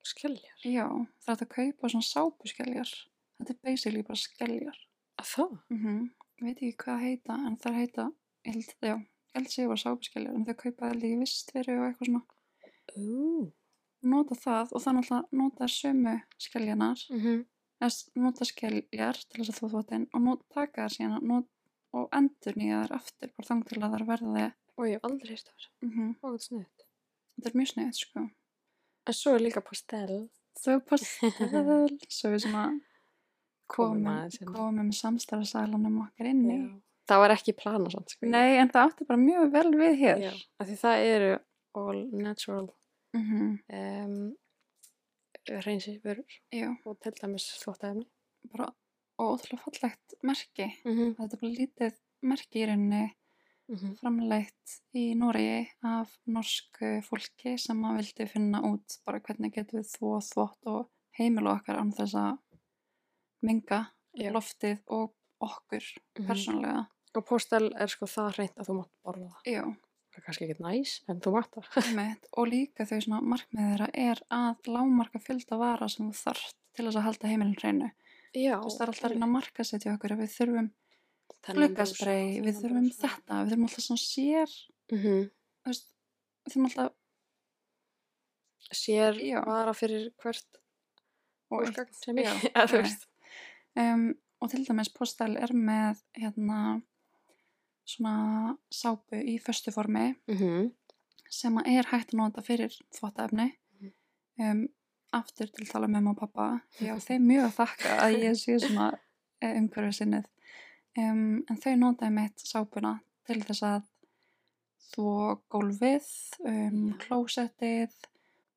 Skelljar. já, það er hægt að kaupa svona sápuskelljar þetta er basically bara skelljar Að það? mm ég veit ekki hvað heita en það heita, ég held, já ég held séu bara sápuskelljar en þau kaupa það líka vistveru og eitthvað svona Ú. nota það og þannig að nota sömu skelljarnar Mm -hmm. nota skelljar til þess að þú þvottin og nota, taka þær síðan not, og endur nýja þær aftur bara þang til að þær verði Og ég hef aldrei heist það. mm Og þetta er mjög snið sko En svo er líka pastell. þau er pastel svo við svona Komum komum, inn. samstarfsælanum okkar inni Já. Það var ekki plana samt, sko. nei en það átti bara mjög vel við hér því það eru all natural mm um, reynsi vörur já, og til dæmis þvóttaefni. bara ótrúlega fallegt merki Mm -hmm. þetta er bara lítið merki í rauninni Mm -hmm. framleitt í Noregi af norsku fólki sem að vildi finna út bara hvernig getum við þvó þvott og heimilu okkar án þess að minga Já. loftið og okkur Mhm. persónulega. Og postel er sko það reynd að þú mátt borða það. Já, Það er kannski ekki næs, en þú mátt það. og líka þau svona markmið þeirra er að lámarka fjölda vara sem þú þarft til þess að halda heimilin hreinu. Já. Þú veist, það er alltaf að reyna að marka setja okkur að við þurfum gluggasprey, við þurfum þetta, við þurfum alltaf svona sér, Mm -hmm. veist, við þurfum alltaf Sér Já. vara fyrir hvert og eitt- sem ég. já, Já, um, og til dæmis postal er með hérna svona sápu í föstu formi Mm -hmm. sem að er hægt að nota fyrir þvottaefni Mhm. um, aftur til tala með mamma og pappa ég á þeim mjög að þakka að ég sé svona umhverfið sinnið um, en þau notaði mitt sápuna til þess að þvó gólfið um, Já. klósettið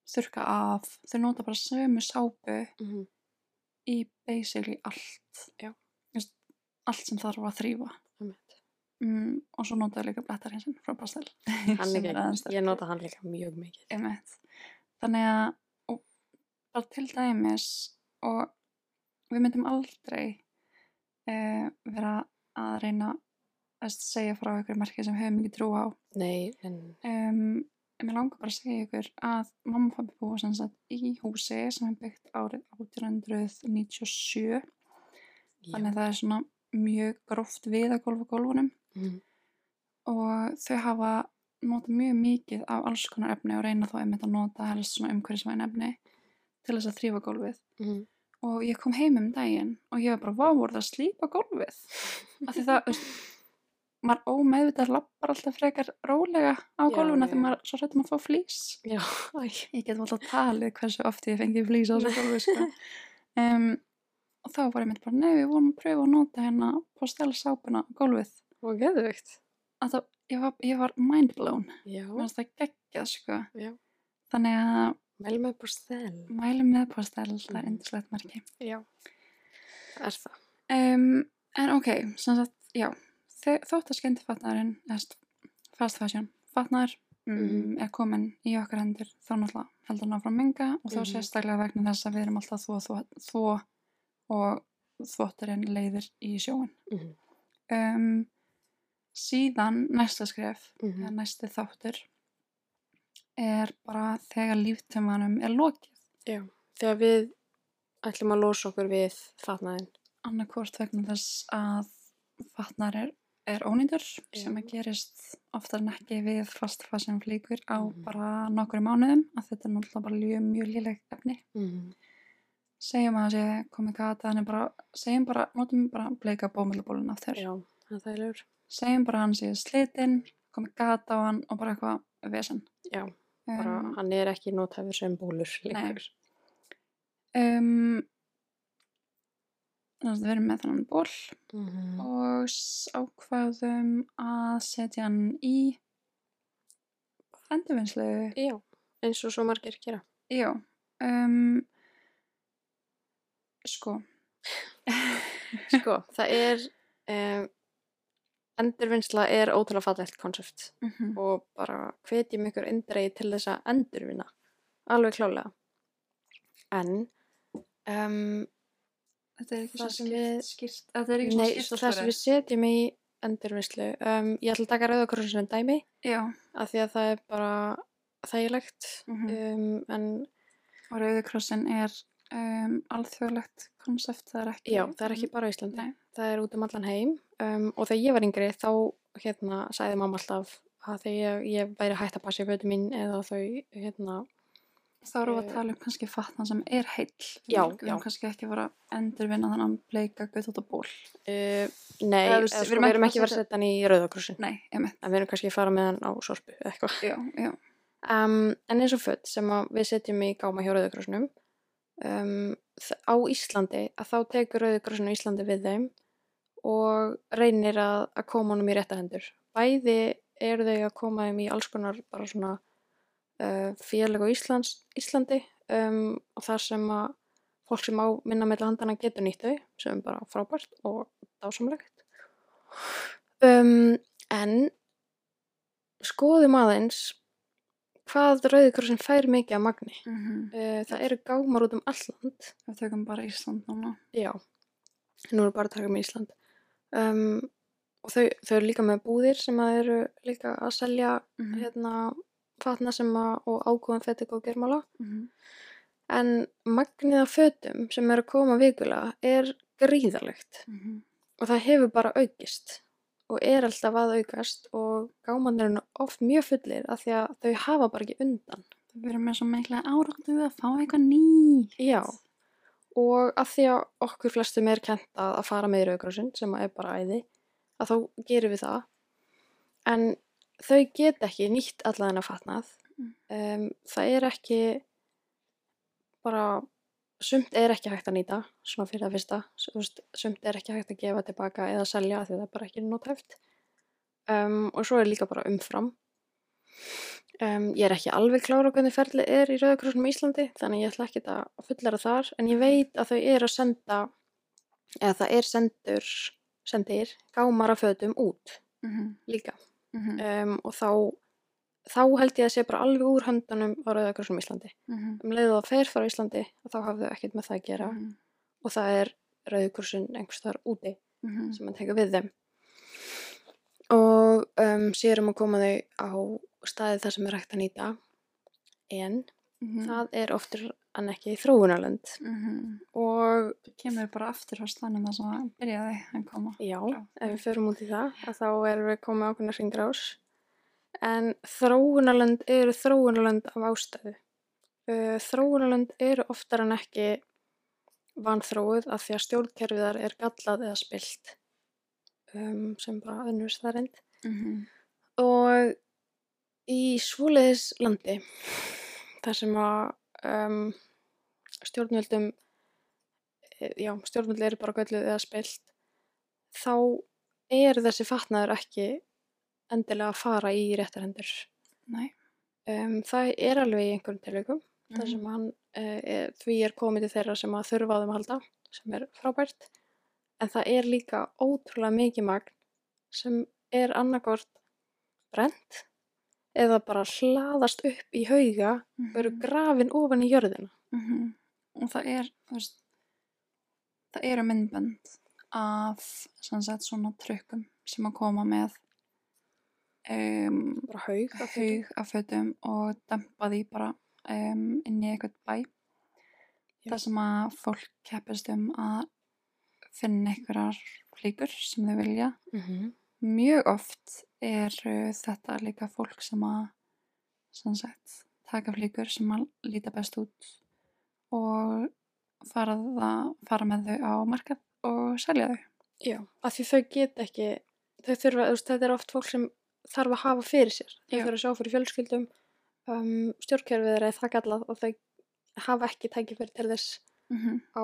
þurka af, þau nota bara sömu sápu Mm -hmm. í basically allt. Þú veist, allt sem þarf að þrýfa Mm mm, og svo notaði líka blettarhinsinn frá Pastel ég nota hann líka mjög mikið. Einmitt. Þannig að og bara til dæmis og við myndum aldrei uh, vera að reyna að segja frá ykkur merki sem höfum ekki trú á. Nei, en Um, mér langar bara að segja ykkur að mamma og pabbi búa sem sagt í húsi sem er byggt árið 1897 þannig að það er svona mjög gróft við að gólfa gólfunum. Mm, og þau hafa notað mjög mikið af alls konar efni og reyna þá einmitt að nota helst svona umhverfisvæn efni til þess að þrýfa gólfið. Mm, og ég kom heim um daginn og ég var bara, vá, voru það að slípa gólfið? Af því það, veist maður ómeðvitað lappar alltaf frekar rólega á gólfuna þegar maður svo hrættum að fá flýs Já, ég get alltaf talið hversu oft ég fengi flýs á þessu gólfi sko. um, og þá var ég mitt bara, nei, við vorum að pröfa að nota hérna postelsápuna gólfið. Og það, ég var, var mind blown. Já, mér finnst það geggjað sko. Já. þannig að Mælum með postel. mælum með postel, það er Mhm. indislegt merki Já, það er það. um, en ok, sem sagt, já þótt að skendi fatnaðurinn fast fashion, fatnaður mm, Mhm. er komin í okkar hendur þá náttúrulega heldur hann áfram menga og þá Mhm. sérstaklega vegna þess að við erum alltaf þvó, þvó og þvotturinn leiðir í sjóin Mm, um, síðan næsta skref Mhm. næsti þáttur er bara þegar líftumanum er lokið Já, þegar við ætlum að losa okkur við fatnaðin. annarkvort vegna þess að fatnar er, er ónýtur Já. sem að gerist oftar en ekki við fastfassin flíkur á Mhm. bara nokkru mánuðum að þetta er náttúrulega bara mjög, mjög léleg efni Mm, segjum að það sé komið gata þannig bara, segjum bara, notum bara bleika bómölubólun aftur, já, það er þægilegur. segjum bara hann sé slitinn komið gata á hann og bara eitthvað vesen Já, bara um, hann er ekki nothæfur sem bólur lengur. um, þannig að við erum með þannig ból Mm, og s- ákvaðum að setja hann í endurvinnslu. Já, eins og svo margir gera. já um, sko. Sko, það er, um, endurvinnsla er ótrúlega fallegt konsept Mhm. og bara hvetjum ykkur eindreið til þess að endurvinna. Alveg klálega. En, um, þetta er ekki svo við- skýrt þetta er ekki svo svo það sem við setjum í endurvinnslu, um, ég ætla að taka rauðakrossin sem dæmi, já, af því að það er bara þægilegt, Mhm. um, en og Rauðikrossin er um, alþjóðlegt konsept það er það er ekki bara Íslandi. Nei. það er út um allan heim um, og þegar ég var yngri þá hérna sagði mamma alltaf að þegar ég, ég væri hægt að passa í fötu mín eða þau hérna þá erum við Eh, að tala um kannski fatna sem er heill. Já, við já. erum kannski ekki að að endurvinna þannig bleika gutt út á ból uh, nei, eða, þú veist, sko, við erum við erum ekki ekki að vera að setja hann í rauðakrossin nei, einmitt, en við erum kannski að fara með hann á sorpu eða eitthvað. Já, já. Um, en eins og föt sem að við setjum í gáma hjá rauðakrossinum um, á Íslandi að þá tekur rauðakrossin á Íslandi við þeim og reynir að, að koma honum í rétta hendur. Bæði eru þau að koma þeim í alls konar bara svona uh, félag á Íslands, Íslandi um, og þar sem að fólk sem á minna meðla handana getur nýtt þau sem er bara frábært og dásamlegt. Um, en skoðum aðeins hvað Rauðikrossin fær mikið af magni. Mm uh, það eru gámar út um alland við tökum bara Ísland núna. Já, nú erum bara að taka með Ísland um, og þau, þau eru líka með búðir sem að eru líka að selja mm hérna fatna sem að og ákóðan fetik og germála. -hmm. en magnið af fötum sem eru að koma vikulega er gríðalegt Mm -hmm. og það hefur bara aukist. Og er alltaf að aukast og gámanir eru oft mjög fullir af því að þau hafa bara ekki undan. Við erum með svo mikla áráttu að fá eitthvað ný Já, og að því að okkur flestum er kent að, að fara með rauðgrósin sem er bara æði, að þá gerum við það. En þau get ekki nýtt allan að fatnað. Um, það er ekki bara, sumt er ekki hægt að nýta, svona fyrir það fyrsta. Sumt er ekki hægt að gefa tilbaka eða selja því það er bara ekki nothæft. Um, og svo er líka bara umfram. Um, ég er ekki alveg klára hvernig ferli er í Rauðakrossnum í Íslandi þannig ég ætla ekki að fullæra þar en ég veit að þau eru að senda eða það er sendur sendir gámar af fötum út mm -hmm. líka Mm -hmm. um, og þá þá held ég að sé bara alveg úr höndunum á Rauðakrossnum í Íslandi Mm -hmm. um leiðu það fer frá Íslandi og þá hafðu ekkert með það að gera Mhm. og það er rauðkursin einhvers þar úti Mhm. sem að teka við þeim og um, sérum að koma þau á staði þar sem er hægt að nýta en Mhm. það er oftur en ekki þróunarlönd Mhm. og Kemur bara aftur á stanum það sem að byrjaði að koma. já, Já. ef við förum út í það að þá erum við komið ákveðna hringrás en þróunarlönd eru þróunarlönd af ástæðu þróunarlönd eru oftar en ekki vanþróuð af því að stjórnkerfið þar er gallað eða spilt um, sem bara önnur staðrind Mhm. og í svoleiðis landi þar sem að um, stjórnvöldum e- já, stjórnvöld eru bara gölluð eða spilt þá er þessi fatnaður ekki endilega að fara í réttarhendur um, það er alveg í einhverjum tilvikum þar Mhm. sem hann uh, er, því er komið til þeirra sem að þurfa á þeim að halda sem er frábært en það er líka ótrúlega mikið magn sem er annarkort brent eða bara hlaðast upp í hauga og eru Mhm. grafin ofan í jörðina Mhm. Og það er, veist, það eru myndbönd af sagt svona trukkum sem að koma með um, haug af haug af fötum og dempa því bara um, inn í eitthvað bæ. Já. Það sem að fólk keppist um að finna einhverjar flíkur sem þau vilja. Mhm. Mjög oft er uh, þetta líka fólk sem að sagt, taka flíkur sem að líta best út og fara, það, fara með þau á markað og selja þau. Já, af því þau get ekki þau þurfa, þú veist, þetta er oft fólk sem þarf að hafa fyrir sér þau þurfa að sjá fyrir fjölskyldum um, stjórnkerfið er það gallað og þau hafa ekki tækifæri til þess Mm -hmm. á,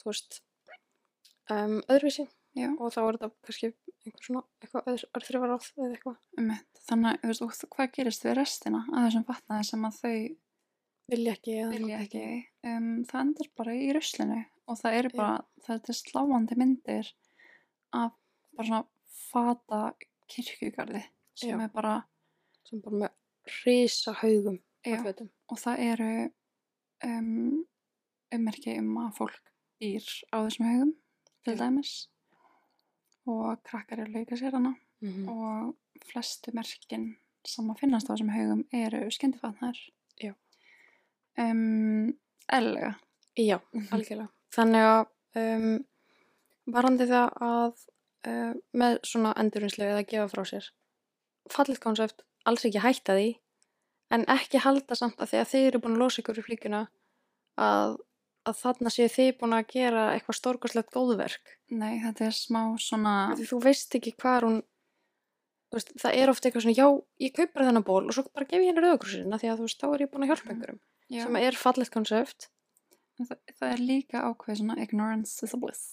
þú veist um, öðruvísi Já, og þá er þetta kannski einhver svona eitthvað öðru þrjófaráð eða eitthvað um Þannig, þú veist, hvað gerist við restina af þessum fatnaði sem að þau vilja ekki vilja ekki? Um, það endur bara í ruslinu og það eru Já. bara, það er sláandi myndir af bara svona fata kirkjugarði sem Já. er bara, sem bara með risa haugum Já. og það eru um, ummerki um að fólk býr á þessum haugum til dæmis og krakkar eru að leika sér hana mm og flestu merkin sem að finnast á þessum haugum eru skyndifatnar Já. um, eðlilega Já, Mhm. algjörlega. Þannig að um, varandi það að uh, með svona endurinslu eða gefa frá sér fallið konsept alls ekki hætta því en ekki halda samt að því að þið eru búin að losa ykkur í flíkuna að, að þarna séu þið búin að gera eitthvað stórkostlegt góðverk nei, þetta er smá svona því þú veist ekki hvað hún veist, það er ofta eitthvað svona já, ég kaup bara þennan ból og svo bara gef ég henni rauðakrúsina því að þú veist, þá er ég búin að hjálpa Mhm. einhverjum já, sem er fallið konsept það, það er líka ákveð svona ignorance is a bliss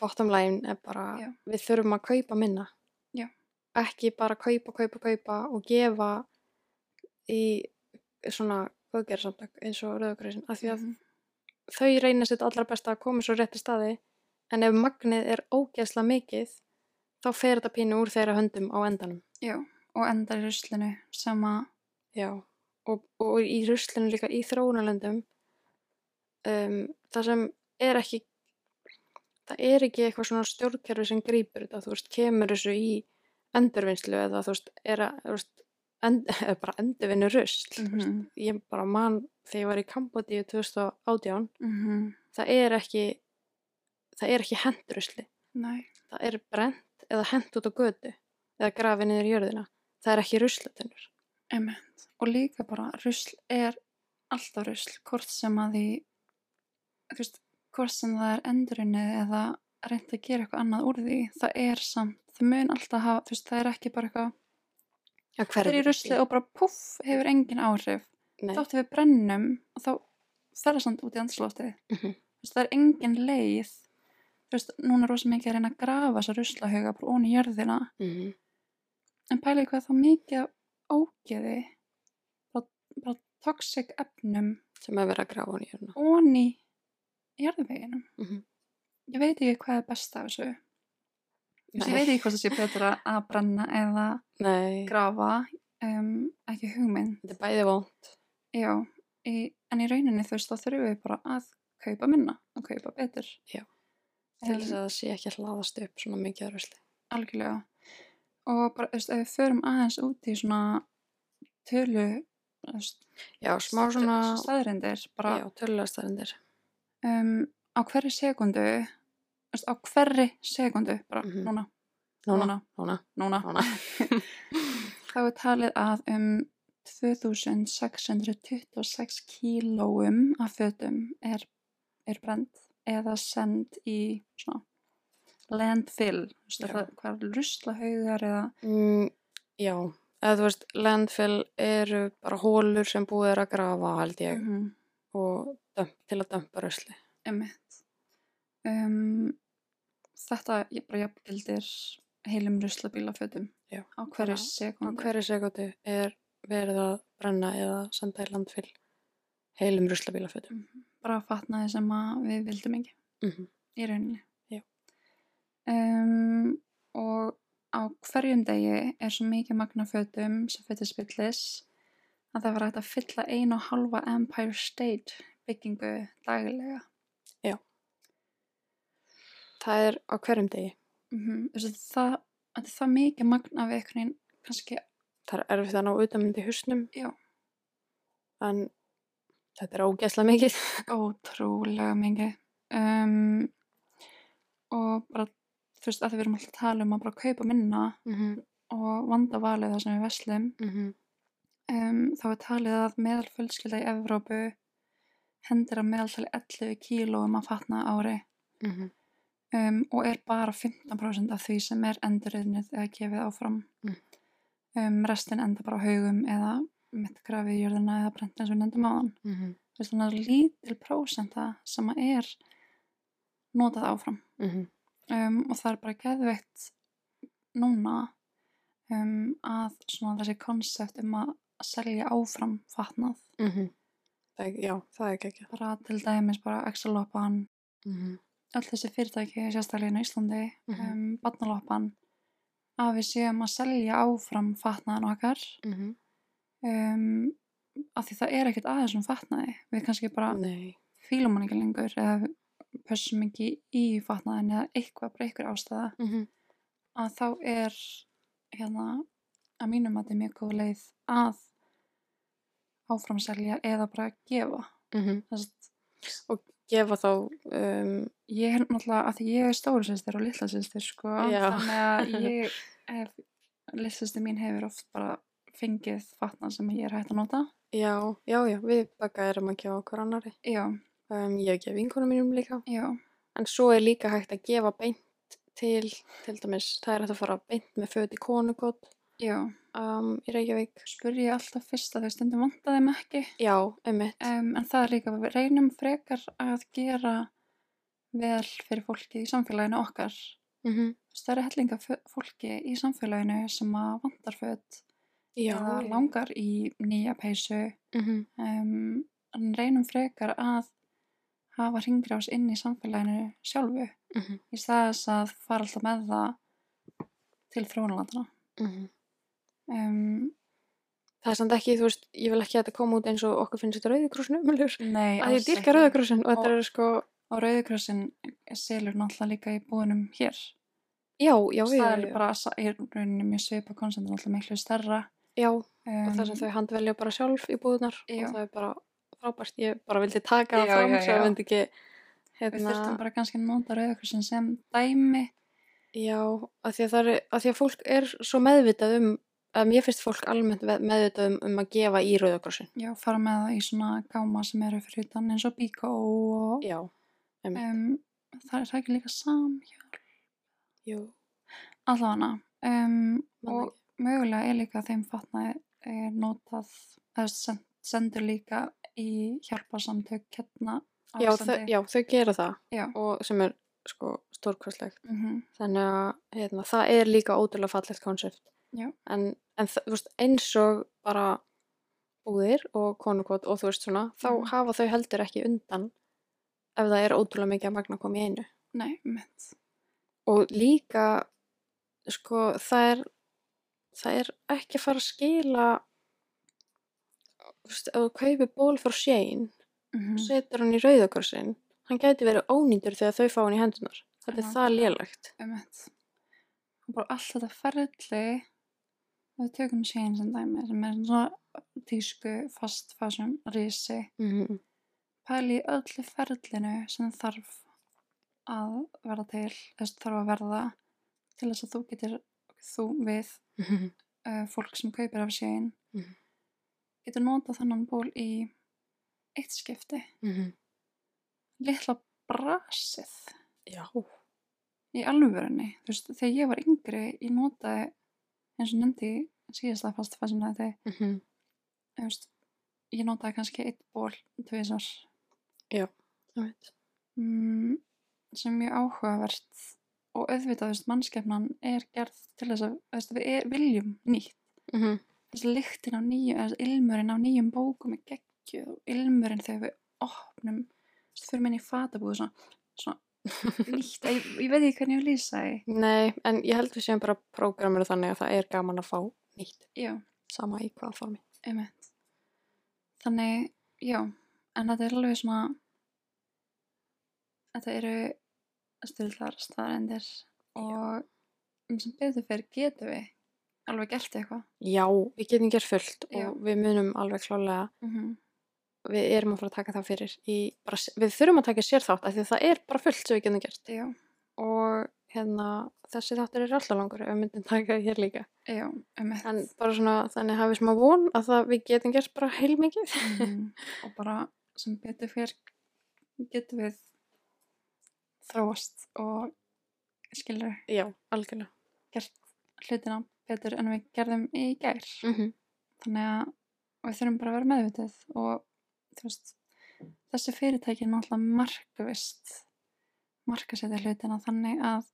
bottom line er bara Já. við þurfum að kaupa minna Já. ekki bara kaupa, kaupa, kaupa og gefa í svona góðgerðarsamtök eins og Rauðakrausin af því að Mhm. þau reynir sitt allra besta að koma svo rétti staði en ef magnið er ógeðslega mikið þá fer þetta pínu úr þeirra höndum á endanum já, og endar í ruslinu sem að Já, og, og í ruslinu líka í þróunarlöndum um, það sem er ekki það er ekki eitthvað svona stjórnkerfi sem grípur þetta, þú veist, kemur þessu í endurvinnslu eða þú veist, er að, þú veist, end, bara endurvinnu rusl, veist, Mhm. ég bara man þegar ég var í Kambodíu 2018, mm það er ekki það er ekki hendrusli það er brent eða hent út á götu eða grafið niður í jörðina. Það er ekki ruslatunur og líka bara rusl er alltaf rusl, hvort sem að því veist, hvort sem það er endurunnið eða reynd að gera eitthvað annað úr því, það er samt það mun alltaf hafa, þú veist, það er ekki bara eitthvað Það er í rusli og bara puff, hefur engin áhrif Nei. þáttu við brennum og þá fer það samt út í andslóttið Mhm. þú veist, það er engin leið veist, núna er rosa mikið að reyna að grafa þessa ruslahauga bara onni í jörðina Mhm. en pælið hvað þá mikið af ógeði bara, bara toxic efnum sem er verið að grafa hann í jörðina onni í jarðveginum Mhm. ég veit ekki hvað er best af þessu ég veit ekki hvort það sé betra að brenna eða Nei, grafa um, ekki hugmynd þetta er bæði vond Já, í, en í rauninni þú veist þá þurfum við bara að kaupa minna og kaupa betur. Já. til þess að það sé ekki að hlaðast upp svona mikið af rusli. algjörlega. Og bara, þú veist, ef við förum aðeins út í svona tölu, Já, smá svona, staðrindir, bara já, tölulega staðrindir. um, á hverju veist, á hverri sekundu, bara Mhm. núna, Núna, núna, núna, núna, núna. þá er talið að um 2626 kílóum af fötum er, er brend eða send í svona landfill, það, hvað er ruslahaugar eða, Mm, já, eða þú veist, landfill eru bara hólur sem búið er að grafa, held ég, mm og dömp, til að dömpa rusli. Emmett. Um, þetta ég bara jafngildir heilum ruslabílafötum á hverju bara Á hverju sekundu er verið að brenna eða senda í landfill heilum ruslabílafötum. Mhm. Bara fatnaði sem að við vildum ekki Mm -hmm. í rauninni. Um, og á hverjum degi er svo mikið magna fötum sem fötur spillis að það var hægt að fylla einu og halva Empire State byggingu daglega. Það er á hverjum degi. Mm það, þetta er það mikið magna við einhvern veginn kannski, Það er erfitt að ná utanmyndi húsnum, já, en þetta er ógeðslega mikið. ótrúlega mikið um, og bara þú veist að því við erum alltaf að tala um að bara kaupa minna Mm -hmm. og vanda valið það sem við veslum Mm -hmm. um, þá er talið að meðal fjölskylda í Evrópu hendir að meðaltali 11 kílóum að fatna ári Mhm. Um, og er bara 15% af því sem er endurriðnið eða gefið áfram Mm. um, restin enda bara á haugum eða mitt grafið í jörðina eða brent eins og við nefndum áðan Mhm. Þú veist, þannig að lítil prósenta sem er notað áfram Mhm. um, og það er bara geðveitt núna um, að svona þessi konsept um að selja áfram fatnað Mhm. Það er- Já, það er ekki ekki. bara til dæmis bara Excel-loppan Mhm. Öll þessi fyrirtæki sérstaklega inn á Íslandi Mhm. um, barnaloppan að við séum að selja áfram fatnaðan okkar Mhm. um, af því það er ekkert aðeins um fatnaði við kannski bara Nei. fílum hann ekki lengur eða pössum ekki í fatnaðin eða eitthvað eitthvað ástæða Mhm. að þá er hérna að mínum að þetta er mjög góð leið að áframselja eða bara gefa Mhm. þess að Gefa þá, um, ég er náttúrulega að því ég er stóru sýstir og litla sýstir sko Já. þannig að ég hef litla mín hefur oft bara fengið fatnað sem ég er hægt að nota já, já, já, við baka erum að gefa okkur annari. já, Um, ég hef gefið vinkonum mínum líka. já, En svo er líka hægt að gefa beint til, til dæmis, það er hægt að fara beint með föt í konukot já um, í Reykjavík. spur ég alltaf fyrst að þau stundum vantaði mig ekki Já, einmitt. um, en það er líka, við reynum frekar að gera vel fyrir fólki í samfélaginu okkar Mm það eru hellinga fólki í samfélaginu sem að vantar föt Já, eða langar í nýja peysu Mhm. um, en reynum frekar að hafa hringrás inn í samfélaginu sjálfu Mhm. í staðis að fara alltaf með það til þróunarlandana Mhm. Um, Það er samt ekki, þú veist, ég vil ekki að þetta koma út eins og okkur finnst þetta rauðikrossin umhverfur. Nei, Að ég dýrka rauðikrossin og þetta Og- er sko, og Rauðikrossin selur náttúrulega líka í búðunum hér já, já, já, það já, er bara sa- í rauninni mjög svipa konsentin alltaf miklu stærra já, um, og það sem þau handvelja bara sjálf í búðunar Já. og það er bara frábært, ég bara vildi taka það Já, fram já, svo já. að ekki við hérna, þurftum bara kannski að nota Rauðikrossin sem dæmi já, að því er því að fólk er svo meðvitað um mér finnst fólk almennt meðvitað um, um að gefa í rauðakrossin já, fara með það í svona gáma sem eru fyrir utan eins og bíkó og já, um, það er það ekki líka samhjálp jú, allavega um, man og mögulega er líka þeim fatnaði er notað eða send, sendur líka í hjálparsamtök hérna já, já, þau gera það Já. og sem er sko stórkvæslegt Mhm, þannig að hérna, það er líka ótrúlega fallegt konsept. Já. en, en þú veist, eins og bara búðir og konukot og þú veist svona, þá Mhm. hafa þau heldur ekki undan ef það er ótrúlega mikið að magna koma í einu nei, mitt og líka sko það er það er ekki að fara að skila þú veist, ef þú kaupir ból frá Shane mm og setur hann í rauðakorsin hann gæti verið ónýtur þegar þau fá hann í hendunar. Þetta er það. Og bara allt þetta ferli, við tökum séin sem dæmi, sem er svona tísku, fast fashion, risi, Mm pæli í öllu ferlinu sem þarf að verða til, þess þarf að verða til þess að þú getur, þú við -hmm. uh, fólk sem kaupir af séin, Mhm. getur notað þannig ból í eitt skipti. Litla brasið Já. í alvörunni. Þú veist, þegar ég var yngri, ég notaði, eins og nefndi síðasta fast fashion þetta, Mm -hmm. veist, ég notaði kannski eitt ból tvisar Já. Ég veit. mm, sem er mjög áhugavert og auðvitað, veist, mannskefnan er gerð til þess að, veist, við er, viljum nýtt. Mm -hmm. Þessi lyktin af nýjum, þessi ilmurinn af nýjum bókum er geggjuð og ilmurinn þegar við opnum, þú veist, fyrir minni í fatabúðu svona, svona nýtt, ég, ég veit ekki hvernig ég vil lýsa því. Nei, en ég held við séum bara prógramir þannig að það er gaman að fá nýtt. Já, Sama í hvaða formi. einmitt. Þannig, já, en þetta er alveg svona, þetta eru styrlar staðarendir og um sem betur fyrir getum við alveg gert eitthvað. Já, við getum gert fullt Já. og við munum alveg klálega, Mm -hmm. Við erum að fara að taka það fyrir í, bara, við þurfum að taka sér þátt af því að það er bara fullt sem við getum gert Já, og hérna þessi þáttur er alltaf langur ef við myndum taka hér líka já, einmitt. en bara svona þannig hafið smá von að það við getum gert bara heilmikið Mhm. og bara sem betur fyrir getum við þróast og skilur Já, algjörlega gert hlutina betur en við gerðum í gær. mm -hmm. þannig að við þurfum bara að vera meðvitið og veist þessi fyrirtæki er náttúrulega markavist markasetja hlutina þannig að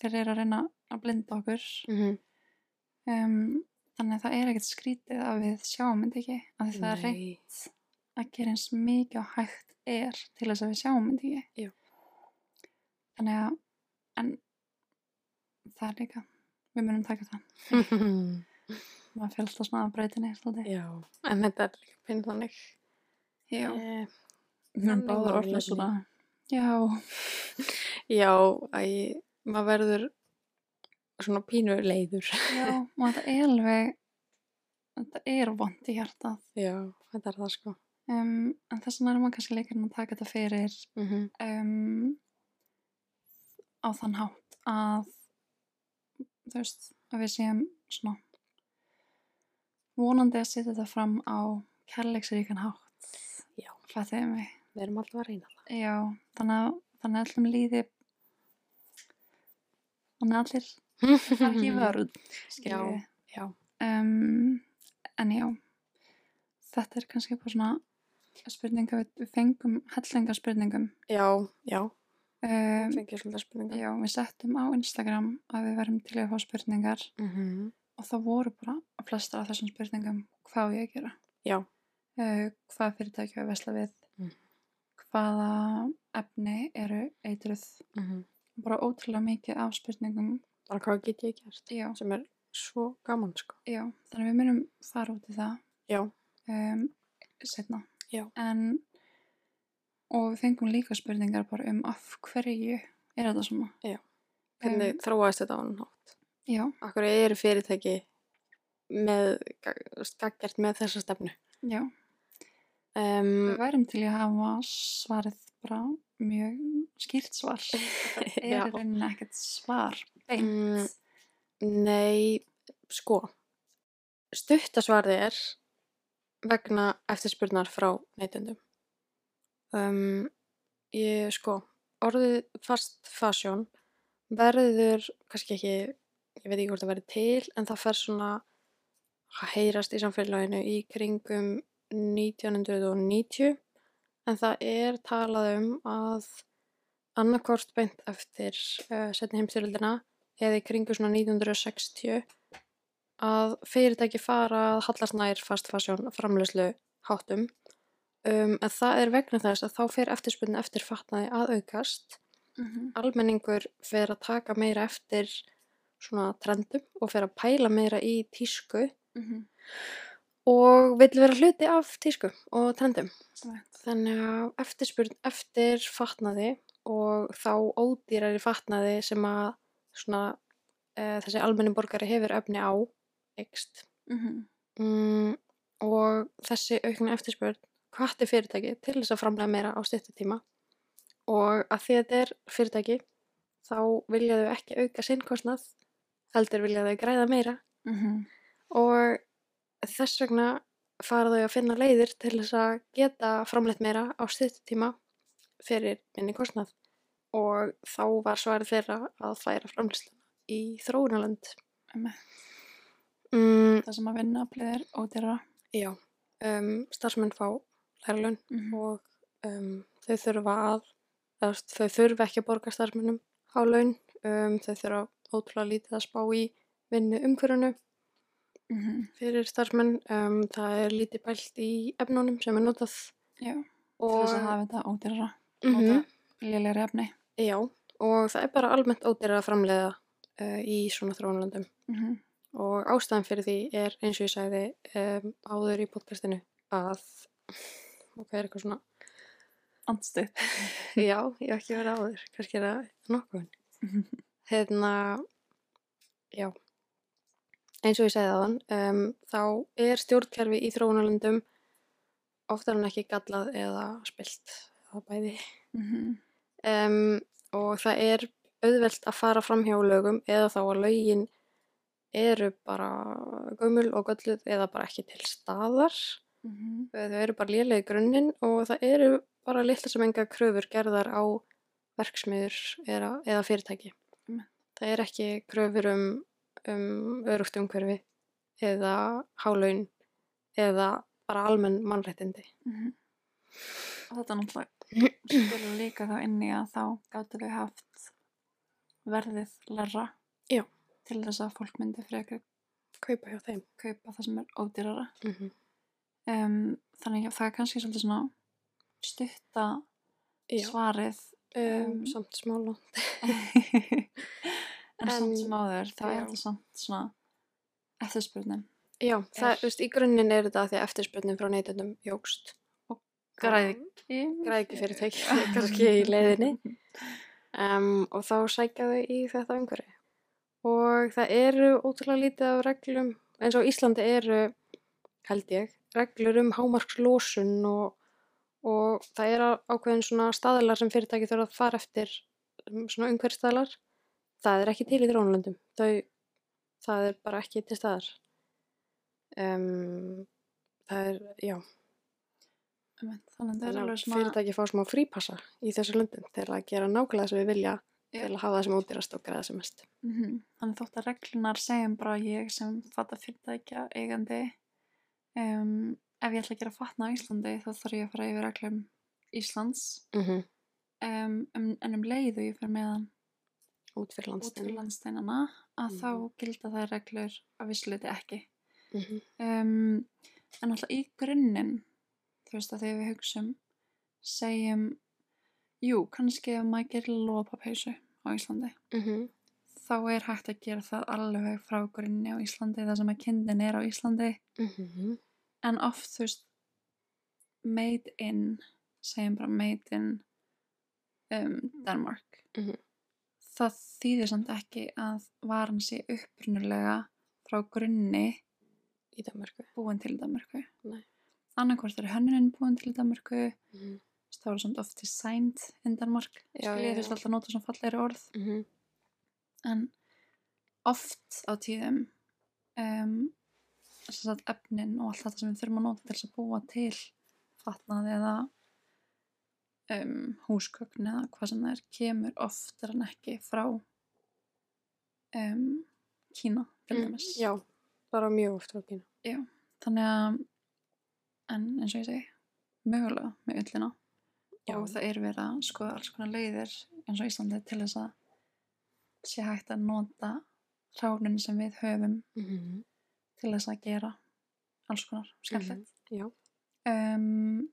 þeir eru að reyna að blinda okkur. Mhm. um, þannig að það er ekkert skrítið að við sjáum þetta ekki að það er reynt að gera eins mikið og hægt er til þess að við sjáum þetta ekki. Jú. þannig að en það er líka við munum taka það. Maður fyrir alltaf svona breytinni en þetta er líka pinn þannig Já. Við erum málefni. orðið svona. Já. Já, æ, maður verður svona pínu leiður Já, þetta er alveg, þetta er vond í hjartað. Já, þetta er það sko Um, en þess vegna er maður kannski leikar að taka þetta fyrir mm -hmm. um, á þann hátt að, þú veist, að við séum svona vonandi að setja þetta fram á kærleiksríkan hátt. Já. Fattiði mig. Við erum alltaf að reyna það Já, þannig að, þannig að allum líði, þannig að allir ekki vörð, Já, já, Um, en já, þetta er kannski bara svona spurninga, við, fengum hellinga spurningum. já, já Um, já, við settum á Instagram að við verum til að fá spurningar mm -hmm. og það voru bara flestar af þessum spurningum hvað ég að gera. Já, hvað fyrirtæki að vesla við, Mhm. hvaða efni eru eitruð. mm -hmm. Bara ótrúlega mikið af spurningum. bara hvað get ég gert? Já, sem er svo gaman sko. Já, þannig að við munum fara út í það. Já, um, setna Já. en og við fengum líka spurningar bara um af hverju er þetta svona? Hvernig Um, þróaðist þetta á hann hátt? Já, Akkur eru fyrirtæki með, gaggert með þessa stefnu? Já, um, við værum til að hafa svarið bara mjög skýrt svar. Það er rauninni ekkert svar beint. Mm, Nei, sko. Stuttasvarði er vegna eftirspurnar frá neytendum. Um, ég sko orðið fast fashion verður kannski ekki ég veit ekki hvort það verður til en það fer svona að heyrast í samfélaginu í kringum 1990 en það er talað um að annarkort beint eftir uh, setni heimstyrjöldina eða í kringu svona 1960 að fyrirtæki fara að hallast nær fast fashion framleyslu háttum um, en það er vegna þess að þá fer eftirspunni eftir fatnaði að aukast Mhm. almenningur fer að taka meira eftir svona trendum og fer að pæla meira í tísku Mhm. Og vill vera hluti af tísku og trendum. Þannig að eftirspurn eftir fatnaði og þá ódýrari fatnaði sem að svona, e, þessi almenni borgari hefur efni á eikst. Mhm. Mm, og þessi aukna eftirspurn hvati fyrirtæki til þess að framlega meira á stuttu tíma og að því að þetta er fyrirtæki þá vilja þau ekki auka sinn kostnað heldur vilja þau græða meira Mhm. og þess vegna fara þau að finna leiðir til þess að geta framleitt meira á stuttu tíma fyrir minni kostnað og þá var svarið þeirra að færa framleiðsluna í þróunarland. Mm, Það sem að vinna aflið er ódýrara. já, um, starfsmenn fá lærlun Mhm. og um, þau þurfa að, þau þurfa ekki að borga starfsmennum á laun, um, þau þurfa ótrúlega lítið að spá í vinnu umhverjunu Mhm. fyrir starfsmenn, um, það er lítið bælt í efnunum sem er notað Já, og, þess að hafa þetta ódýrara. Mhm, Nota lélegri efni. já, og það er bara almennt ódýrara framleiða uh, í svona þróunlandum Mhm. og ástæðan fyrir því er eins og ég sagði um, áður í podcastinu að, ok, er eitthvað svona Andstuð. Já, ég hef ekki verið áður, kannski er það nokkuð. Hérna, já, eins og ég segði aðan, um, þá er stjórnkerfi í þróunarlöndum oftar en ekki gallað eða spilt, eða bæði. Mhm. Um, og það er auðvelt að fara fram hjá lögum eða þá að lögin eru bara gömul og gölluð eða bara ekki til staðar. Mhm. Þau eru bara lélega í grunninn og það eru bara litla sem enga kröfur gerðar á verksmiður eða, eða fyrirtæki. Einmitt. Það er ekki kröfur um, um örugt umhverfi eða hálaun eða bara almenn mannréttindi. Mhm. Og þetta náttúrulega spilur líka þá inn í að þá gáttu við haft verðið larra Já. til þess að fólk myndi frekar Kaupa hjá þeim. kaupa það sem er ódýrara. Mm -hmm. Um, þannig að það er kannski svolítið svona stutta Já, svarið um, um, samt smála. en, En- samt sem áður þá já. er það samt svona eftirspurnin Já, það, Er- þú veist, í grunninn er þetta því að eftirspurnin frá neytendum jógst. græðiki Græðki fyrirtæki, kannski í leiðinni. um, og þá sækja þau í þetta umhverfi. Og það eru ótrúlega lítið af reglum, eins og Íslandi eru, held ég, reglur um hámarkslósun og, og það eru ákveðin svona staðlar sem fyrirtæki þurfa að fara eftir, um, svona umhverfstaðlar. Það er ekki til í þróunlöndum, þau, það er bara ekki til staðar. Um, það er, já, þannig að það er alveg svona fyrirtæki fá smá frípassa í þessu löndum til að gera nákvæmlega sem við vilja til að hafa það sem ódýrast og græða sem mest. Mhm. Þannig þótt að reglunar segjum bara ég sem fatta fyrirtækja eigandi um, ef ég ætla að gera fatna á Íslandi þá þarf ég að fara yfir reglum Íslands Mm -hmm. um, en um leiðu ég fyrir meðan Út fyrir landsteinana að Mhm. þá gilda það reglur að vissleiti ekki Mm -hmm. um, en alltaf í grunninn þú veist að þegar við hugsum segjum jú, kannski ef maður gerir lópapeysu á Íslandi Mm -hmm. þá er hægt að gera það alveg frá grunni á Íslandi það sem að kindin er á Íslandi Mhm. en oft þú veist made in segjum bara made in um, Denmark Mhm. Það þýðir samt ekki að varan sé upprunulega frá grunni Í Danmarku. búin til Danmarku Nei. annarkvort er hönnunin búin til Danmarku Mm þá er samt oft designed in Danmark veist já. alltaf nota svona fallegri orð Mm -hmm. en oft á tíðum um, efnin og allt þetta sem við þurfum að nota til að búa til fatnaði eða um, húsgögn eða hvað sem það er kemur oftar en ekki frá um, Kína Mm, Já, bara mjög oft frá Kína. þannig að en eins og ég segi mögulega með ullina Já. og það er verið að skoða alls konar leiðir eins og Íslandi til þess að sé hægt að nota ránin sem við höfum Mm -hmm. til þess að gera alls konar skemmtilegt Já. um,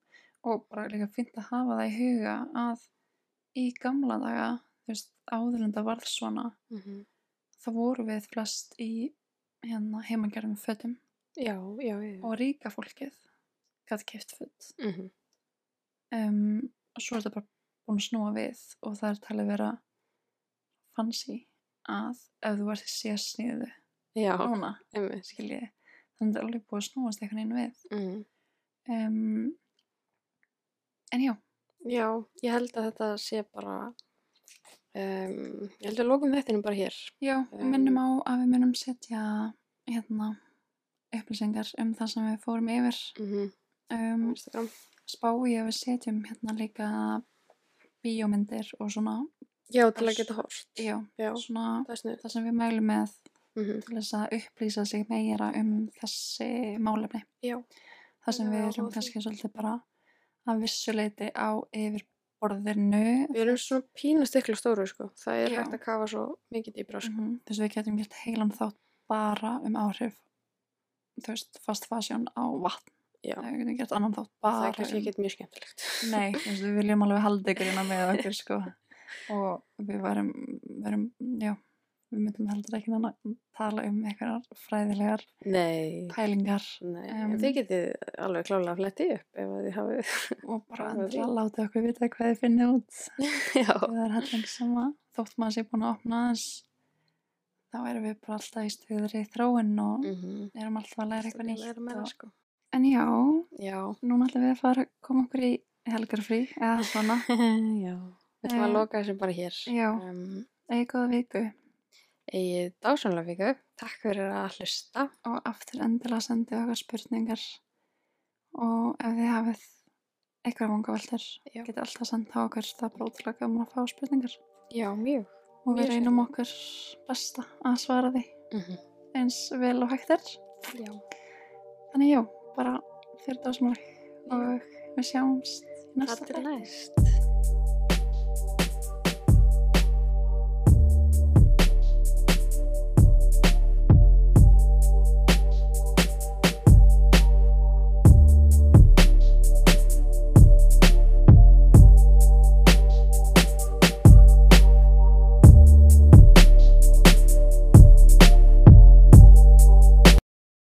og bara líka fint að hafa það í huga að í gamla daga þú veist, áður en það varð svona Mm -hmm. þá voru við flest í hérna heimagerðum fötum Já, já, já. og ríka fólkið gæti keft föt Mm um, og svo er þetta bara búin að snúa við og það er talið vera fancy að ef þú ert í sérsniðu Já, núna, skiljiði þannig að þetta er alveg búið að snúast einhvern veginn við Mm. um, en já, Já, ég held að þetta sé bara, um, ég held að lókum þettinum bara hér. já, við Um, minnum á að við minnum setja hérna upplýsingar um það sem við fórum yfir. Mm um, Instagram. spá ég að við setjum hérna líka bíómyndir og svona. Já, til að geta horft. já, Já, svona það sem við mælum með Mm til þess að upplýsa sig meira um þessi málefni. Já, það sem Já, við erum kannski svolítið bara að vissuleiti á yfirborðinu við erum svona pínu stikla stóru, sko. Það er Já. hægt að kafa svo mikið dýbra, sko. Mhm, þess að við getum gert heilan þátt bara um áhrif þú veist, fast fasjón á vatn Já, við getum gert annan þátt það bara er kannski um ekki mjög skemmtilegt. nei, við viljum alveg halda ykkur innan með okkur sko og við varum, varum já, við myndum heldur ekki að tala um einhverjar fræðilegar Nei, pælingar nei. Um, þið getið alveg klálega að fletti upp ef þið hafið. og bara endilega láta okkur vita hvað þið finnið út það er helling sem að þótt maður sé búin að opna þess þá erum við bara alltaf í stuðri þróun og Mm erum alltaf að læra eitthvað nýtt Meira, sko. en já, Já. núna ætlum við að fara að koma okkur í helgarfrí eða svona Já. Við ætlum að Eh, loka þessu bara hér. já. Um, eða góða viku Egið dásanlega viku. Takk fyrir að hlusta. og aftur endilega sendið okkar spurningar og ef þið hafið eitthvað vangaveltur Já. getið alltaf á okkur það er bara ótrúlega gaman að fá spurningar Já, mjög. og við Mjög reynum okkur besta að svara því Mm eins vel og hægt er Já. þannig já, bara fyrir dásamlega og við sjáumst næsta næst.